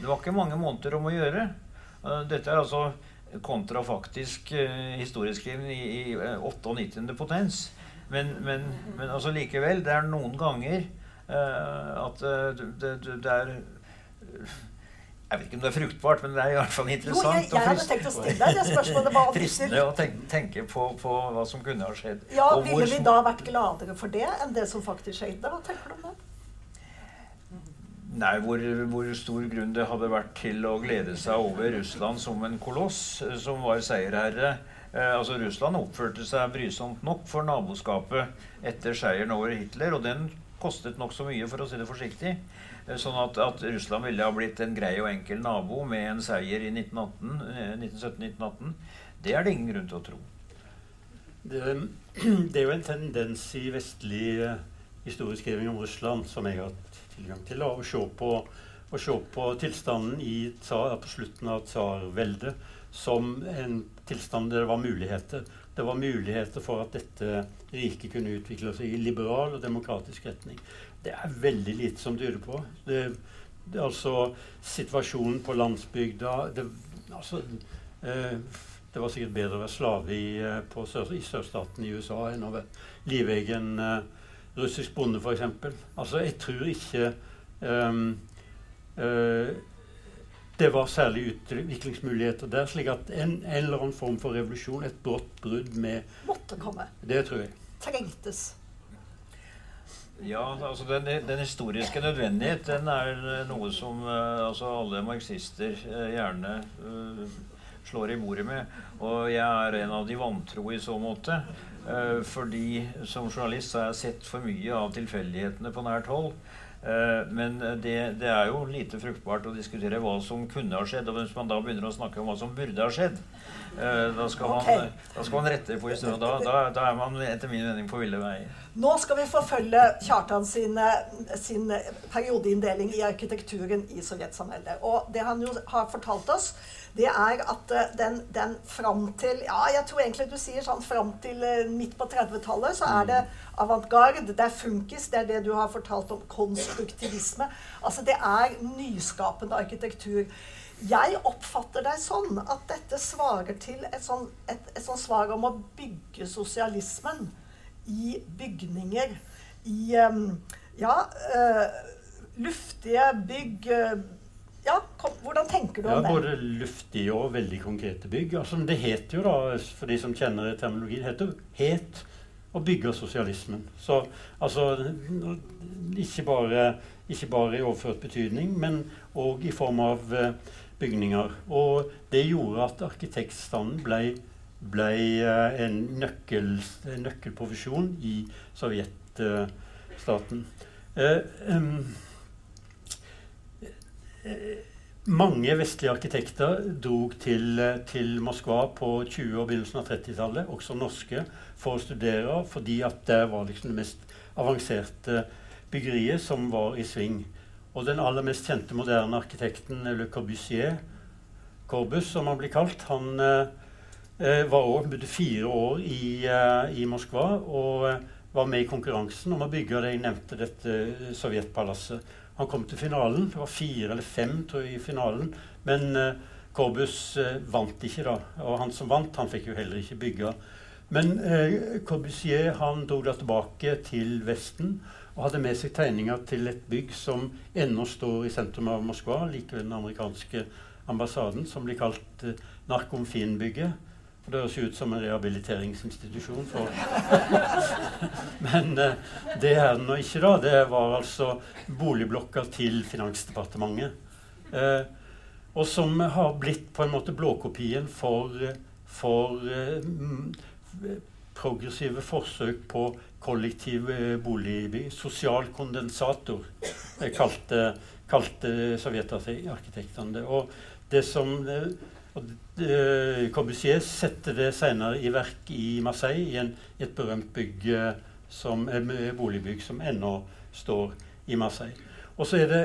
Det var ikke mange måneder om å gjøre. Eh, Dette er altså kontrafaktisk historieskriving historieskrivning i, i eh, 98. potens. Men, men, men altså likevel, det er noen ganger uh, at eh, det, det, det er Jeg vet ikke om det er fruktbart, men det er i hvert fall Jo, jeg, interessant. jeg hadde tenkt å stille deg det spørsmålet. Hva fristende å tenke, tenke på, på hva som kunne ha skjedd. Ja, Ville vi da vært gladere for det enn det som faktisk skjedde? Hva tenker du om det? Nei, hvor, hvor stor grunn det hadde vært til å glede seg over Russland som en koloss eh, som var seierherre. Eh, altså Russland oppførte seg brysomt nok for naboskapet etter seieren over Hitler, og den kostet nokså mye, for å si det forsiktig. Eh, Sånn at, at Russland ville ha blitt en grei og enkel nabo med en seier i 1918, eh, 1917-1918, det er det ingen grunn til å tro. Det, det er jo en tendens i vestlig eh, historieskriving om Russland som jeg har tilgang til, å se på, å se på tilstanden tsar, på slutten av tsarveldet som en tilstand der det var muligheter. Det var muligheter for at dette riket kunne utvikle seg i liberal og demokratisk retning. Det er veldig lite som tyder på. Det, det, altså situasjonen på landsbygda det, altså, eh, det var sikkert bedre å være slave i, eh, i sørstaten i USA enn å være livegen eh, russisk bonde, f.eks. Altså, jeg tror ikke um, uh, det var særlig utviklingsmuligheter der. Slik at en, en eller annen form for revolusjon, et brått brudd med Måtte komme. Det tror jeg. Trengtes. Ja, altså den, den historiske nødvendighet den er eh, noe som uh, altså alle marxister uh, gjerne uh, slår i bordet med. Og jeg er en av de vantro i så måte. Eh, fordi som journalist har jeg sett for mye av tilfeldighetene på nært hold. Eh, men det, det er jo lite fruktbart å diskutere hva som kunne ha skjedd. Og hvis man da begynner å snakke om hva som burde ha skjedd, da, skal man, da skal man rette på historien. Da, da, da er man etter min mening på ville veier. Nå skal vi forfølge Kjartan sin, sin periodeinndeling i arkitekturen i sovjetsamveldet. Og det han jo har fortalt oss, det er at eh, den, den fram til Ja, jeg tror egentlig du sier sånn fram til eh, midt på 30-tallet, så er det avantgarde, det er funkis, det er det du har fortalt om konstruktivisme. Altså det er nyskapende arkitektur. Jeg oppfatter deg sånn at dette svarer til et sånn, et, et sånn svar om å bygge sosialismen i bygninger. I ja, eh, luftige bygg eh, Ja, kom, hvordan tenker du Ja, om det? både luftige og veldig konkrete bygg. Altså, det heter jo da, for de som kjenner terminologien, det heter jo het å bygge sosialismen. Så altså ikke bare, ikke bare i overført betydning, men òg i form av eh, bygninger. Og det gjorde at arkitektstanden ble, ble eh, en, nøkkel, en nøkkelprofesjon i sovjetstaten. Eh, em, mange vestlige arkitekter drog til, til Moskva på 20- og begynnelsen av 30-tallet, også norske, for å studere, fordi at det var liksom det mest avanserte byggeriet som var i sving. Og den aller mest kjente moderne arkitekten Le Corbusier, Corbus som han blir kalt, han eh, var også, bodde fire år i, eh, i Moskva og eh, var med i konkurransen om å bygge det jeg nevnte, dette eh, sovjetpalasset. Han kom til finalen. Det var fire eller fem tror jeg, i finalen. Men eh, Corbus eh, vant ikke, da. Og han som vant, han fikk jo heller ikke bygge. Men eh, Corbusier han dro da tilbake til Vesten og hadde med seg tegninger til et bygg som ennå står i sentrum av Moskva, like ved den amerikanske ambassaden, som blir kalt eh, Narkomfinbygget. Og Det høres jo ut som en rehabiliteringsinstitusjon. Men eh, det er den nå ikke, da. Det var altså boligblokka til Finansdepartementet. Eh, og som har blitt på en måte blåkopien for, for eh, progressive forsøk på kollektiv eh. Sosial kondensator, eh, kalte, kalte sovjetarkitektene det. Og det som eh, og Corbusier setter det senere i verk i Marseille, i, en, i et berømt bygg som, boligbygg som ennå står i Marseille. Og så er det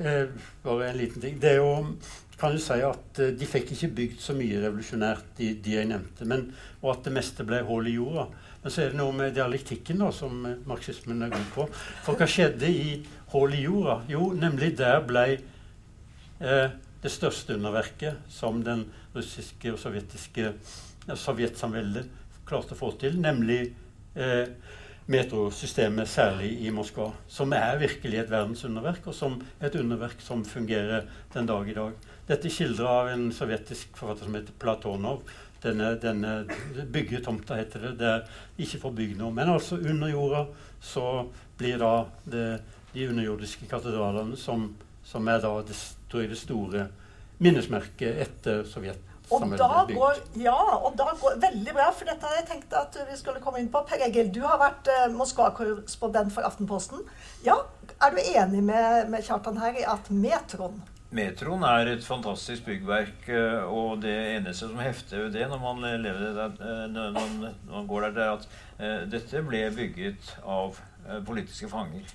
eh, bare en liten ting. Det er jo kan du si at De fikk ikke bygd så mye revolusjonært, de, de jeg nevnte, men, og at det meste ble hull i jorda. Men så er det noe med dialektikken da, som marxismen er god på. For hva skjedde i hull i jorda? Jo, nemlig der ble eh, det største underverket som den russiske og sovjetiske ja, sovjetsamveldet klarte å få til, nemlig eh, metrosystemet, særlig i Moskva, som er virkelig et verdensunderverk, og som et underverk som fungerer den dag i dag. Dette er skildra av en sovjetisk forfatter som heter Platonov. Denne, denne byggetomta heter det, der ikke for bygd noe. Men altså under jorda så blir da det, de underjordiske katedralene som, som er da det, det store minnesmerket etter Sovjet. Og er da går, ja, og da går Veldig bra, for dette har jeg tenkt at vi skulle komme inn på. Per Egil, du har vært eh, Moskva-korrespondent for Aftenposten. Ja, Er du enig med, med Kjartan her i at metroen Metroen er et fantastisk byggverk, eh, og det eneste som hefter ved det når man, der, eh, når man, når man går der, det er at eh, dette ble bygget av politiske fanger.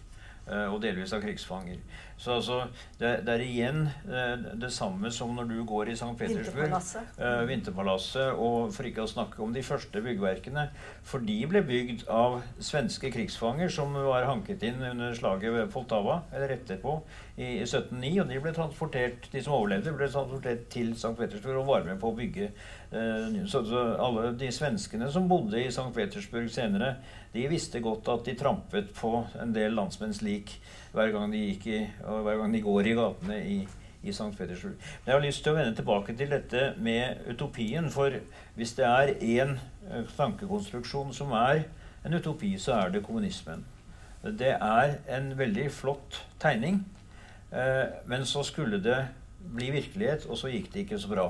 Og delvis av krigsfanger. Så altså, det, det er igjen eh, det samme som når du går i St. Petersburg. Vinterpalasset. eh, Vinterpalasset, og for ikke å snakke om de første byggverkene. For de ble bygd av svenske krigsfanger som var hanket inn under slaget ved Poltava, eller etterpå, i 1709. Og de ble transportert, de som overlevde, ble transportert til St. Petersburg og var med på å bygge. eh, Så, så alle de svenskene som bodde i St. Petersburg senere, de visste godt at de trampet på en del landsmenns lik hver gang de, i, hver gang de går i gatene i, i St. Petersburg. Men jeg har lyst til å vende tilbake til dette med utopien. For hvis det er én eh, tankekonstruksjon som er en utopi, så er det kommunismen. Det er en veldig flott tegning, eh, men så skulle det bli virkelighet, og så gikk det ikke så bra.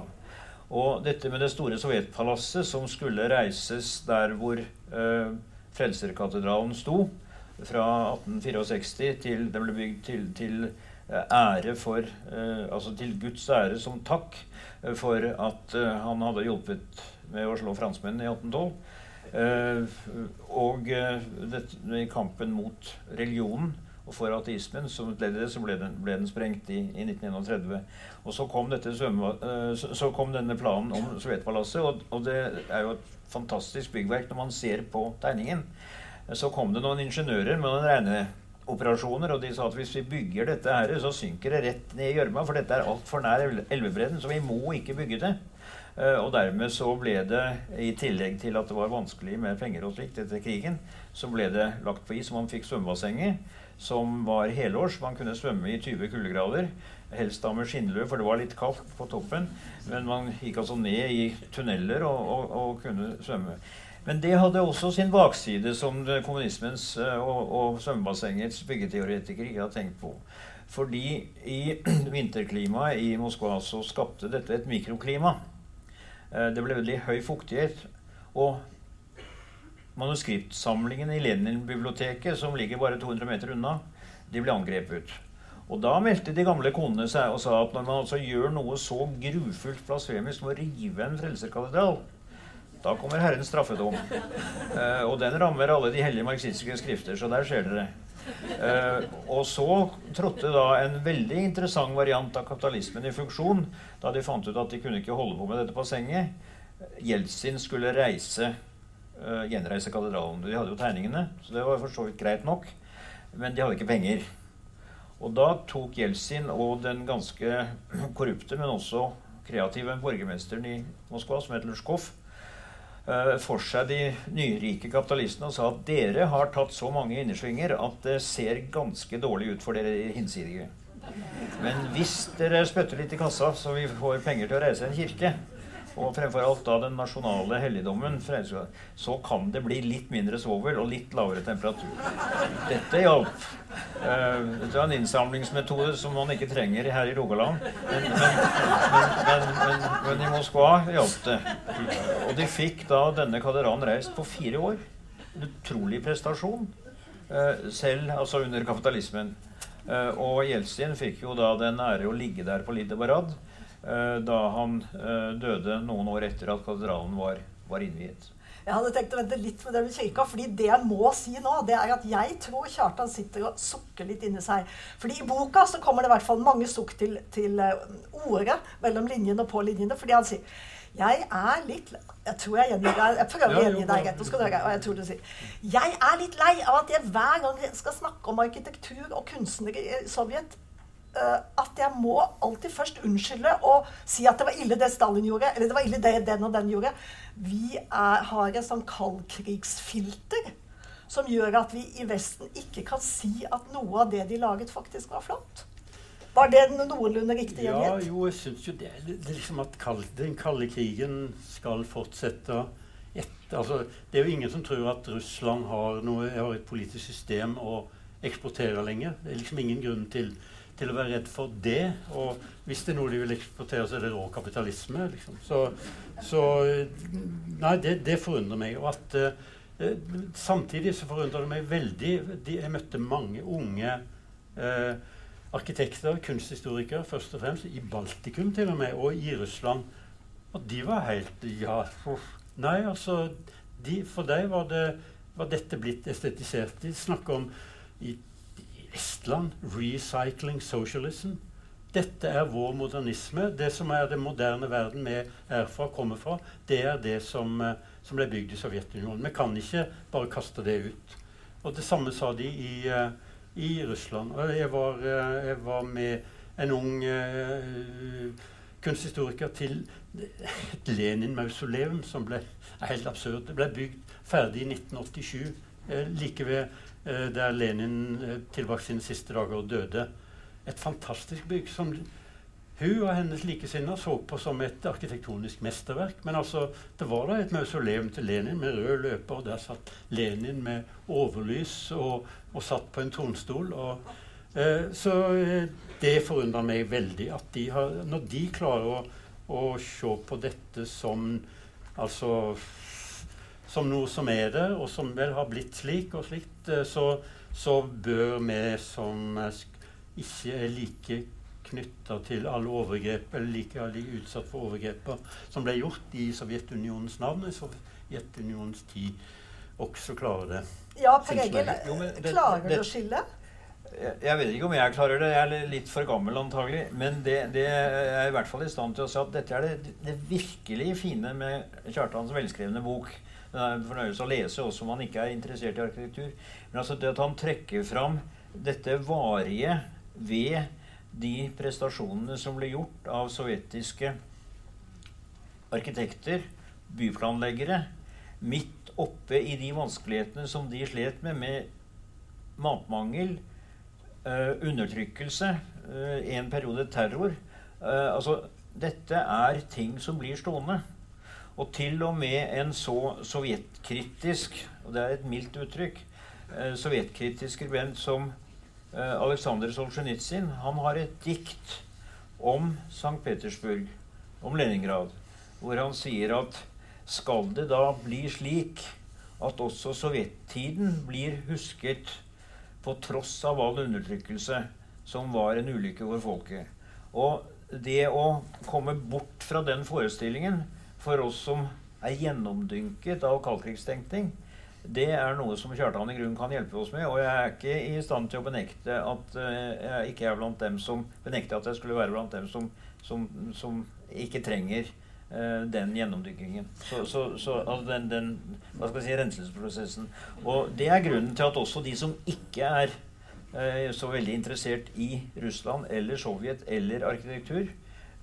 Og dette med det store sovjetpalasset som skulle reises der hvor eh, Frelserkatedralen sto, fra 1864 til den ble bygd til, til eh, ære for eh, Altså til Guds ære som takk eh, for at han hadde hjulpet med å slå franskmennene i 1812. Eh, og dette, i kampen mot religionen og for ateismen som et ledd i det, så ble den, ble den sprengt i, i 1931. Og så kom, dette så kom denne planen om Sovjetpalasset, og, og det er jo et fantastisk byggverk når man ser på tegningen. Så kom det noen ingeniører med noen regneoperasjoner, og de sa at hvis vi bygger dette her, så synker det rett ned i gjørma, for dette er altfor nær elvebredden, så vi må ikke bygge det. Eh, Og dermed så ble det, i tillegg til at det var vanskelig med penger og slikt etter krigen, så ble det lagt på is. Man fikk svømmebassenget, som var helårs. Man kunne svømme i 20 kuldegrader. Helst da med skinnlue, for det var litt kaldt på toppen. Men man gikk altså ned i tunneler og, og, og kunne svømme. Men det hadde også sin bakside, som kommunismens eh, og, og svømmebassengets byggeteoretikere ikke har tenkt på. Fordi i vinterklimaet i Moskva så skapte dette et mikroklima. Eh, Det ble veldig høy fuktighet. Og manuskriptsamlingen i Lenin-biblioteket, som ligger bare 200 meter unna, de ble angrepet. Og da meldte de gamle konene seg og sa at når man altså gjør noe så grufullt blasfemisk som å rive en frelserkatedral, da kommer Herrens straffedom. Eh, og den rammer alle de hellige marxistiske skrifter, så der ser dere. Eh, og så trådte da en veldig interessant variant av kapitalismen i funksjon da de fant ut at de kunne ikke holde på med dette bassenget. Jeltsin skulle reise, eh, gjenreise katedralen. De hadde jo tegningene, så det var for så vidt greit nok. Men de hadde ikke penger. Og da tok Jeltsin og den ganske korrupte, men også kreative borgermesteren i Moskva, som het Lutsjkov, eh, for seg de nyrike kapitalistene og sa at dere har tatt så mange innersvinger at det ser ganske dårlig ut for dere hinsidige. Men hvis dere spytter litt i kassa, så vi får penger til å reise en kirke, og fremfor alt da den nasjonale helligdommen, så kan det bli litt mindre svovel og litt lavere temperatur. Dette hjalp. Eh, Dette var en innsamlingsmetode som man ikke trenger her i Rogaland. Men, men, men, men, i Moskva hjalp det. Og de fikk da denne katedralen reist på fire år. En utrolig prestasjon. eh, Selv altså under kapitalismen. Eh, Og Jeltsin fikk jo da den ære å ligge der på Lide Barad eh, da han eh, døde noen år etter at katedralen var, var innviet. Jeg hadde tenkt å vente litt med det med kirka, fordi det jeg må si nå, det er at jeg tror Kjartan sitter og sukker litt inni seg. Fordi i boka så kommer det i hvert fall mange sukk til, til eh, ordet mellom linjene og på linjene. Fordi han sier jeg er litt Jeg tror jeg gjengir deg. Jeg prøver å gjengi deg rett. skal dere, og jeg tror du sier Jeg er litt lei av at jeg hver gang skal snakke om arkitektur og kunstnere i Sovjet, eh, at jeg må alltid først unnskylde og si at det var ille det Stalin gjorde, eller det var ille det den og den gjorde. Vi er, har en sånn kaldkrigsfilter som gjør at vi i Vesten ikke kan si at noe av det de laget, faktisk var flott. Var det noenlunde riktig Ja, jo, jeg syns jo det, det er liksom at kald, den kalde krigen skal fortsette Et, altså, Det er jo ingen som tror at Russland har, noe, har et politisk system å eksportere lenger. Det er liksom ingen grunn til, til å være redd for det. Og hvis det er noe de vil eksportere, så er det rå kapitalisme. Liksom. Så, så Nei, det, det forundrer meg. Og at eh, Samtidig så forundrer det meg veldig de, Jeg møtte mange unge eh, arkitekter, kunsthistorikere først og fremst, i Baltikum til og med, og i Russland. Og de var helt Ja, nei, altså de, For dem var, det, var dette blitt estetisert. De snakker om i Estland recycling socialism. Dette er vår modernisme. Det som er den moderne verden vi er fra, kommer fra, det er det som, eh, som ble bygd i Sovjetunionen. Vi kan ikke bare kaste det ut. Og det samme sa de i, eh, i Russland. Og jeg var, eh, jeg var med en ung uh, kunsthistoriker til et Lenin-mausoleum som ble helt absurd. Det ble bygd ferdig i 1987, eh, like ved der Lenin eh, tilbrakte sine siste dager og døde. Et fantastisk bygg som hun og hennes likesinnede så på som et arkitektonisk mesterverk. Men altså, det var da et mausoleum til Lenin med rød løper. og Der satt Lenin med overlys og, og satt på en tronstol. Og, eh, så eh, det forundrer meg veldig at de har Når de klarer å, å se på dette som altså som noe som er det, og som vel har blitt slik og slikt, eh, så, så bør vi som ikke er like knytta til alle overgrep, eller like, alle utsatt for overgrep som ble gjort i Sovjetunionens navn i Sovjetunionens tid, også klarer det. Ja, Per Egil, klarer du å skille? Jeg vet ikke om jeg klarer det. Jeg er litt for gammel antagelig. Men det, det er i hvert fall i stand til å si at dette er det, det virkelig fine med Kjartans velskrevne bok. Den er en fornøyelse å lese også om man ikke er interessert i arkitektur. Men altså det at han trekker fram dette varige ved de prestasjonene som ble gjort av sovjetiske arkitekter, byplanleggere, midt oppe i de vanskelighetene som de slet med, med matmangel, eh, undertrykkelse, eh, en periode terror. Eh, altså, dette er ting som blir stående. Og til og med en så sovjetkritisk, og det er et mildt uttrykk, eh, sovjetkritisk skribent som eh, Aleksandr Solzjenitsyn, han har et dikt om St. Petersburg, om Leningrad, hvor han sier at skal det da bli slik at også sovjettiden blir husket på tross av all undertrykkelse som var en ulykke for folket. Og det å komme bort fra den forestillingen for oss som er gjennomdynket av kaldkrigstenkning, det er noe som Kjartan i grunnen kan hjelpe oss med. Og jeg er ikke i stand til å benekte at eh, jeg ikke er blant dem som benekter at jeg skulle være blant dem som, som, som ikke trenger uh, den gjennomdykkingen. Så, så, så altså den, den hva skal jeg si, renselsesprosessen. Og det er grunnen til at også de som ikke er eh, så veldig interessert i Russland eller Sovjet eller arkitektur,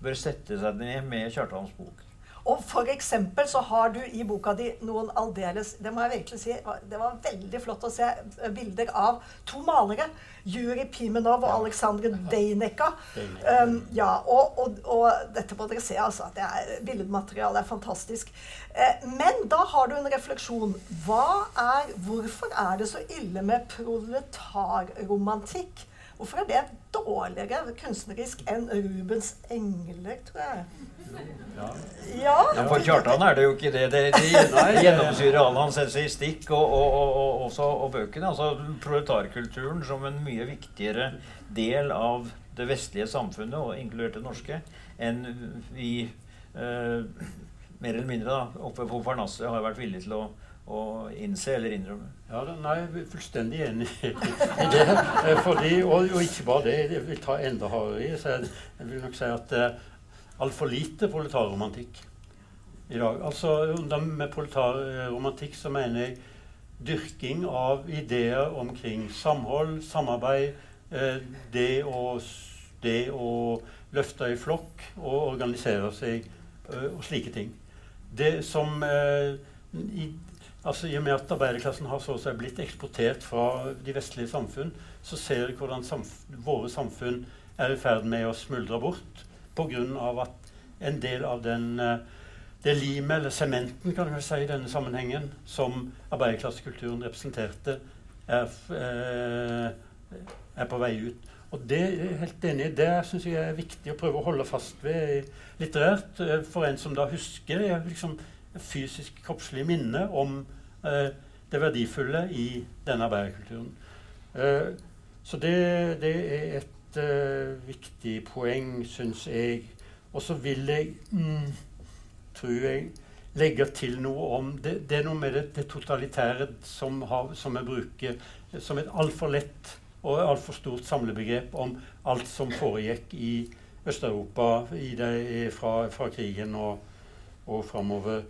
bør sette seg ned med Kjartans bok. Og for eksempel så har du i boka di noen aldeles Det må jeg virkelig si, det var veldig flott å se eh, bilder av to malere. Juri Pimenov og Aleksandr Dejneka. Um, ja, og, og, og dette må dere se, altså. Det er, billedmaterialet er fantastisk. Eh, men da har du en refleksjon. Hva er, hvorfor er det så ille med proletarromantikk? Hvorfor er det dårligere kunstnerisk enn Rubens engler, tror jeg? Ja. Ja. For Kjartan er det jo ikke det. Det, det, gjennomsyrer all hans essaystikk og, og, og, og, også, og bøkene. Altså proletarkulturen som en mye viktigere del av det vestlige samfunnet, og inkludert det norske, enn vi eh, mer eller mindre da, oppe på Parnasset har vært villige til å, å innse eller innrømme. Ja, da, nei, jeg er fullstendig enig i det. Eh, Fordi, og, og ikke bare det, jeg vil ta enda hardere i. Så jeg, jeg vil nok si at det er altfor lite proletarromantikk i dag. Altså, Med proletarromantikk så mener jeg dyrking av ideer omkring samhold, samarbeid, eh, det, å, det å løfte i flokk og organisere seg eh, og slike ting. Det som eh, i, altså I og med at arbeiderklassen har så å si blitt eksportert fra de vestlige samfunn, så ser vi hvordan samf våre samfunn er i ferd med å smuldre bort pga. at en del av den eh, det limet, eller sementen, kan vi si i denne sammenhengen, som arbeiderklassekulturen representerte, er, eh, er på vei ut. Og det er jeg helt enig i. Det syns jeg er viktig å prøve å holde fast ved litterært. eh, For en som da husker liksom, fysisk, kroppslig minne om eh, det verdifulle i denne arbeiderkulturen. Eh, så det, det er et eh, viktig poeng, syns jeg. Og så vil jeg, mm, tror jeg, legge til noe om Det, det er noe med det, det totalitære som, har, som jeg bruker som et altfor lett og altfor stort samlebegrep om alt som foregikk i Øst-Europa fra, fra krigen og, og framover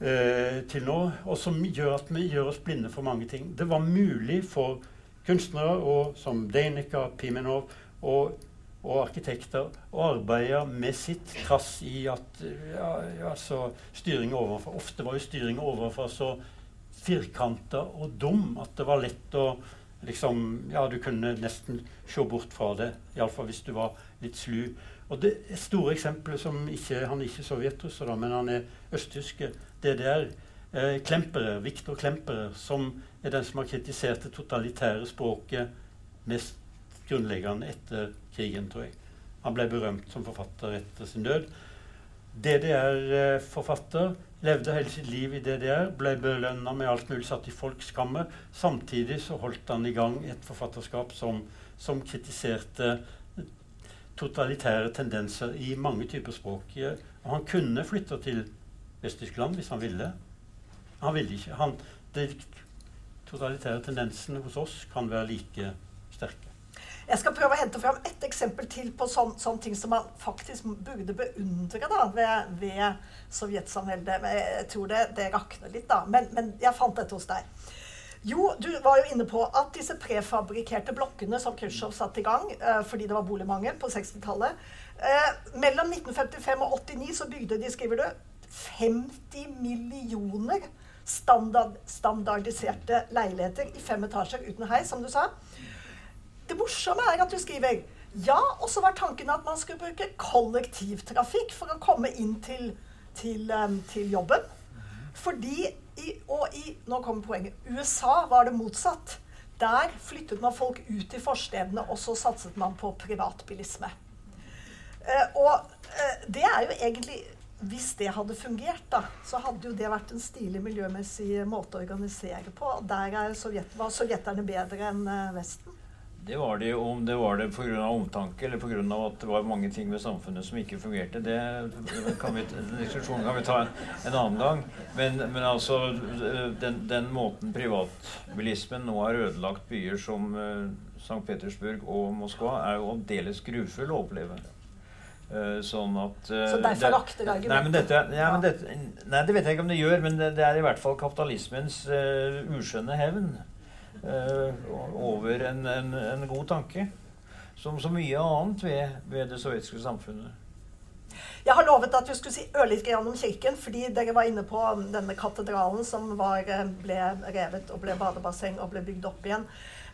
eh, til nå, og som gjør at vi gjør oss blinde for mange ting. Det var mulig for kunstnere og, som Deinika, Pimenov og, og arkitekter å arbeide med sitt trass i at ja, altså, styring overfor Ofte var jo styring overfor så firkanta og dum at det var lett å liksom Ja, du kunne nesten se bort fra det. Iallfall hvis du var litt slu. Og det store eksempelet som ikke Han er ikke sovjetrusser, da, men han er østtyske. DDR. Eh, Klemperer, Viktor Klemperer, som er den som har kritisert det totalitære språket mest grunnleggende etter krigen, tror jeg. Han ble berømt som forfatter etter sin død. DDR-forfatter. Levde hele sitt liv i DDR. Ble belønna med alt mulig, satt i folkskammer. Samtidig så holdt han i gang et forfatterskap som, som kritiserte totalitære tendenser i mange typer språk. Og han kunne flytte til Vest-Tyskland hvis han ville. Han ville ikke. Han, de totalitære tendensene hos oss kan være like sterke. Jeg skal prøve å hente fram ett eksempel til på sånne sånn ting som man faktisk burde beundre da, ved, ved sovjetsamveldet. Jeg tror det, det rakner litt, da. Men, men, jeg fant dette hos deg. Jo, du var jo inne på at disse prefabrikkerte blokkene som Khrusjtsjov satte i gang eh, fordi det var boligmangel på 60-tallet eh, Mellom 1955 og 89 så bygde de, skriver du, 50 millioner standard, standardiserte leiligheter i fem etasjer uten heis, som du sa. Det morsomme er at du skriver ja, og så var tanken at man skulle bruke kollektivtrafikk for å komme inn til, til, til jobben. Fordi i, Og i Nå kommer poenget. USA var det motsatt. Der flyttet man folk ut i forstedene, og så satset man på privatbilisme. Uh, og uh, det er jo egentlig Hvis det hadde fungert, da, så hadde jo det vært en stilig miljømessig måte å organisere på. Der Sovjet, var sovjeterne bedre enn uh, Vesten. Det var det om det var det pga. omtanke eller pga. at det var mange ting ved samfunnet som ikke fungerte. Det kan vi, den diskusjonen kan vi ta en, en annen gang. Men, men altså den, den, måten privatbilismen nå har ødelagt byer som uh, St. Petersburg og Moskva, er jo aldeles grufull å oppleve. Uh, sånn at uh, Så derfor rakter det argumentet? Nei, men dette, ja, men dette, nei, det vet jeg ikke om det gjør, men det, det er i hvert fall kapitalismens uskjønne hevn. Eh, over en, en, en, god tanke. Som så mye annet ved, ved det sovjetiske samfunnet. Jeg har lovet at vi skulle si ørlite grann om kirken, fordi dere var inne på denne katedralen som var, eh, ble revet og ble badebasseng og ble bygd opp igjen.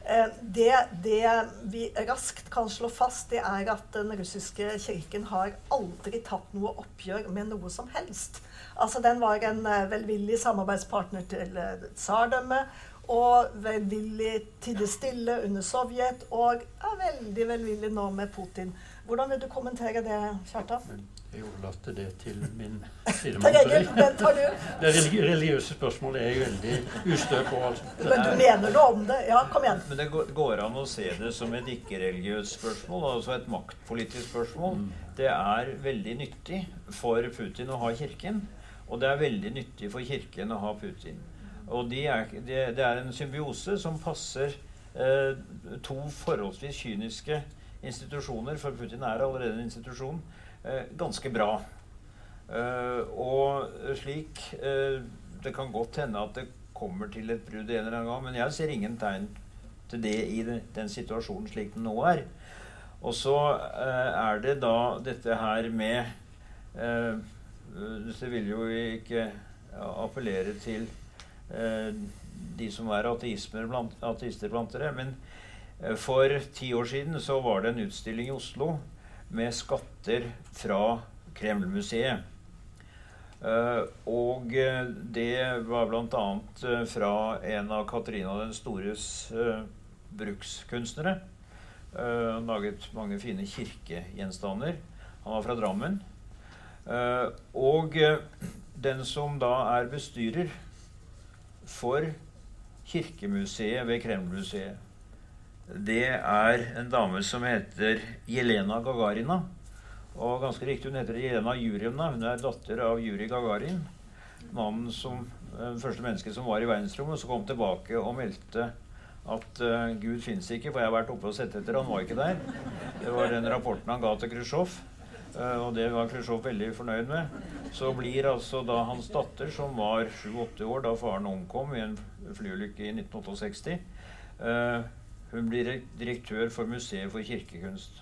Eh, det, det, vi raskt kan slå fast, det er at den russiske kirken har aldri tatt noe oppgjør med noe som helst. Altså, Den var en velvillig samarbeidspartner til tsardømmet og velvillig til det stille under Sovjet, og er veldig velvillig nå med Putin. Hvordan vil du kommentere det, Kjartan? Jeg overlater det til min sidemann. det religiøse spørsmålet er jeg veldig ustø på. Altså. Men du mener noe om det? Ja, kom igjen. Men det går an å se det som et ikke-religiøst spørsmål, altså et maktpolitisk spørsmål. Mm. Det er veldig nyttig for Putin å ha Kirken, og det er veldig nyttig for Kirken å ha Putin. Og det er, de, det er en symbiose som passer eh, to forholdsvis kyniske institusjoner, for Putin er allerede en institusjon, eh, ganske bra. Eh, og slik eh, Det kan godt hende at det kommer til et brudd en eller annen gang, men jeg ser ingen tegn til det i den, den situasjonen slik den nå er. Og så eh, er det da dette her med eh, Det vil jo ikke appellere til de som er blant, ateister blant dere. Men eh, for ti år siden så var det en utstilling i Oslo med skatter fra Kreml-museet. Uh, og det var bl.a. Fra en av Katarina den stores brukskunstnere. Han laget mange fine kirkegjenstander. Han var fra Drammen. og den som da er bestyrer for Kirkemuseet ved Kremlmuseet. Det er en dame som heter Jelena Gagarina. Og ganske riktig, hun heter Jelena Jurjevna. Hun er datter av Juri Gagarin. Mannen som, eh, første mennesket som var i verdensrommet, som kom tilbake og meldte at uh, Gud fins ikke, for jeg har vært oppe og sett etter. Han var ikke der. Det var den rapporten han ga til Khrusjtsjov. Uh, og det var Khrusjtsjov veldig fornøyd med. Så blir altså da hans datter, som var 7-8 år da faren omkom i en flyulykke i 1968, uh, hun blir direktør for Museet for kirkekunst.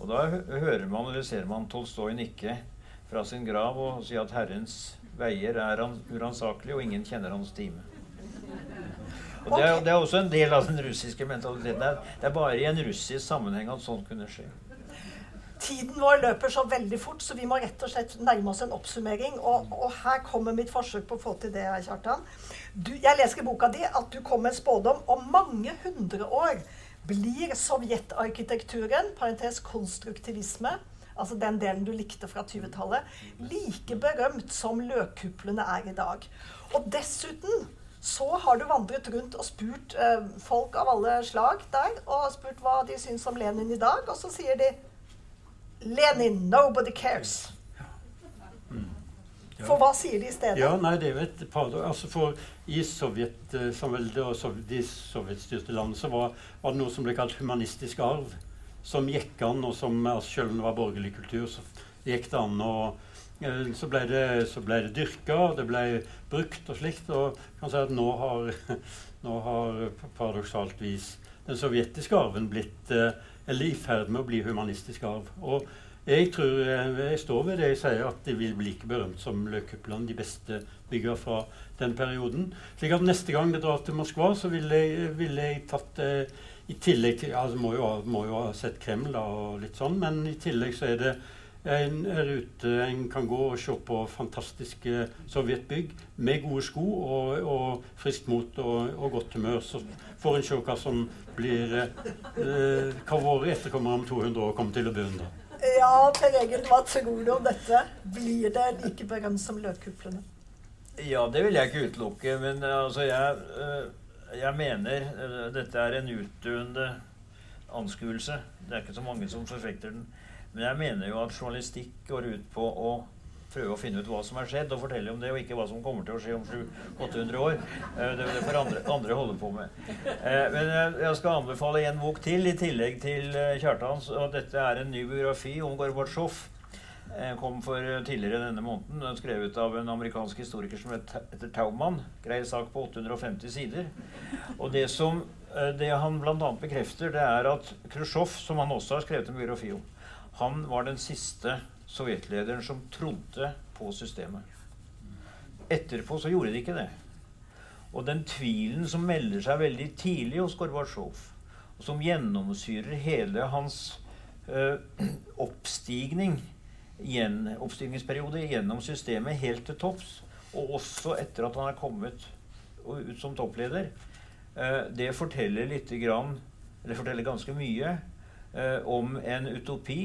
Og da hører man eller ser man Tolstoj nikke fra sin grav og si at Herrens veier er uransakelige, og ingen kjenner hans time. Og det er, det er også en del av den russiske mentaliteten. Det er, det er bare i en russisk sammenheng at sånt kunne skje. Tiden vår løper så veldig fort, så vi må rett og slett nærme oss en oppsummering. Og, og her kommer mitt forsøk på å få til det, Kjartan. Du, jeg leser i boka di at du kom med en spådom om mange hundre år blir sovjetarkitekturen, parentes konstruktivisme, altså den delen du likte fra 20-tallet, like berømt som løkkuplene er i dag. Og dessuten så har du vandret rundt og spurt eh, folk av alle slag der, og spurt hva de syns om Lenin i dag, og så sier de Lenin, nobody cares. For hva sier de i stedet? Ja, nei, det er jo et paradoks. Altså for I Sovjetsamveldet og sov de sovjetstyrte landene så var, var, det noe som ble kalt humanistisk arv. Som gikk an, og som altså, selv om det var borgerlig kultur, så gikk det an. og eh, så ble det, så ble det dyrka, det ble brukt og slikt. Og kan si at nå har, nå har paradoksalt vis den sovjetiske arven blitt eh, Eller i ferd med å bli humanistisk arv. Og jeg tror eh, jeg står ved det jeg sier, at de vil bli like berømt som løkkuplene, de beste bygger fra den perioden. Slik at neste gang det drar til Moskva, så ville jeg, vil jeg tatt eh, i tillegg til altså må jo, må jo ha sett Kreml da, og litt sånn, men i tillegg så er det en rute en kan gå og se på fantastiske sovjetbygg med gode sko og, og friskt mot og, og, godt humør. Så får en se hva som blir eh, hva våre etterkommere om 200 år kommer til å beundre. Ja, Per Egil, hva tror du om dette? Blir det like berømt som løkkuplene? Ja, det vil jeg ikke utelukke. Men altså, jeg, øh, jeg mener øh, dette er en utdøende anskuelse. Det er ikke så mange som forfekter den. Men jeg mener jo at journalistikk går ut på å prøve å finne ut hva som har skjedd, og fortelle om det, og ikke hva som kommer til å skje om 700-800 år. Eh, det, det får andre, andre holde på med. Eh, men jeg skal anbefale en bok til, i tillegg til eh, Kjartans. og Dette er en ny biografi om Gorbatsjov. Kom for tidligere denne måneden. Den er skrevet av en amerikansk historiker som heter Taumann. Grei sak på 850 sider. Og det som det han bl.a. bekrefter, det er at Khrusjtsjov, som han også har skrevet en biografi om, han var den siste sovjetlederen som trodde på systemet. Etterpå så gjorde de ikke det. Og den tvilen som melder seg veldig tidlig hos Gorbatsjov, og som gjennomsyrer hele hans øh, oppstigning, gjen, oppstigningsperiode gjennom systemet helt til topps, og også etter at han er kommet ut som toppleder, øh, det forteller lite grann, eller forteller ganske mye, øh, om en utopi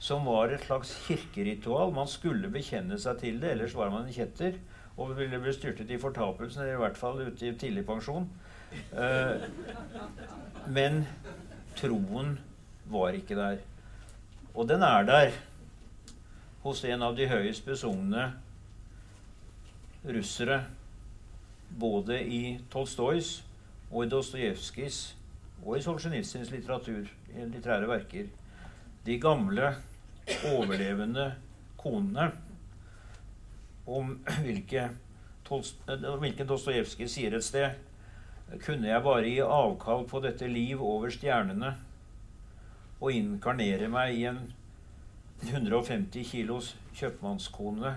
som var et slags kirkeritual. Man skulle bekjenne seg til det, ellers var man en kjetter og ville bli styrtet i fortapelsen, eller i hvert fall ute i tidlig pensjon. Uh, men troen var ikke der. Og den er der hos en av de høyest besungne russere, både i Tolstojs og i Dostojevskijs og i Solzjenitsyns litterære verker. De gamle overlevende konene om hvilke, hvilken Dostojevskij sier et sted Kunne jeg bare gi avkall på dette liv over stjernene og inkarnere meg i en 150 kilos kjøpmannskone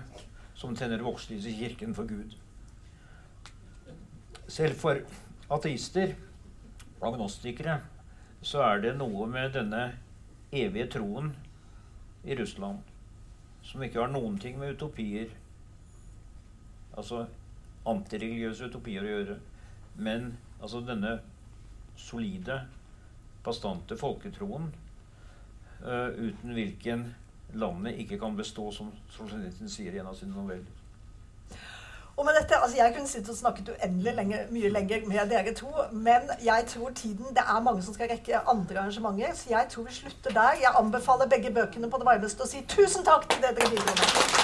som tenner vokslys i kirken for Gud. Selv for ateister agnostikere så er det noe med denne evige troen i Russland som ikke har noen ting med utopier Altså antireligiøse utopier å gjøre. Men altså denne solide, bastante folketroen uh, uten hvilken landet ikke kan bestå, som Solzjenitsyn sier i en av sine noveller. Og med dette, altså Jeg kunne sittet og snakket uendelig lenge, mye lenger med dere to, men jeg tror tiden Det er mange som skal rekke andre arrangementer, så jeg tror vi slutter der. Jeg anbefaler begge bøkene på det varmeste å si tusen takk til det dere bidro med.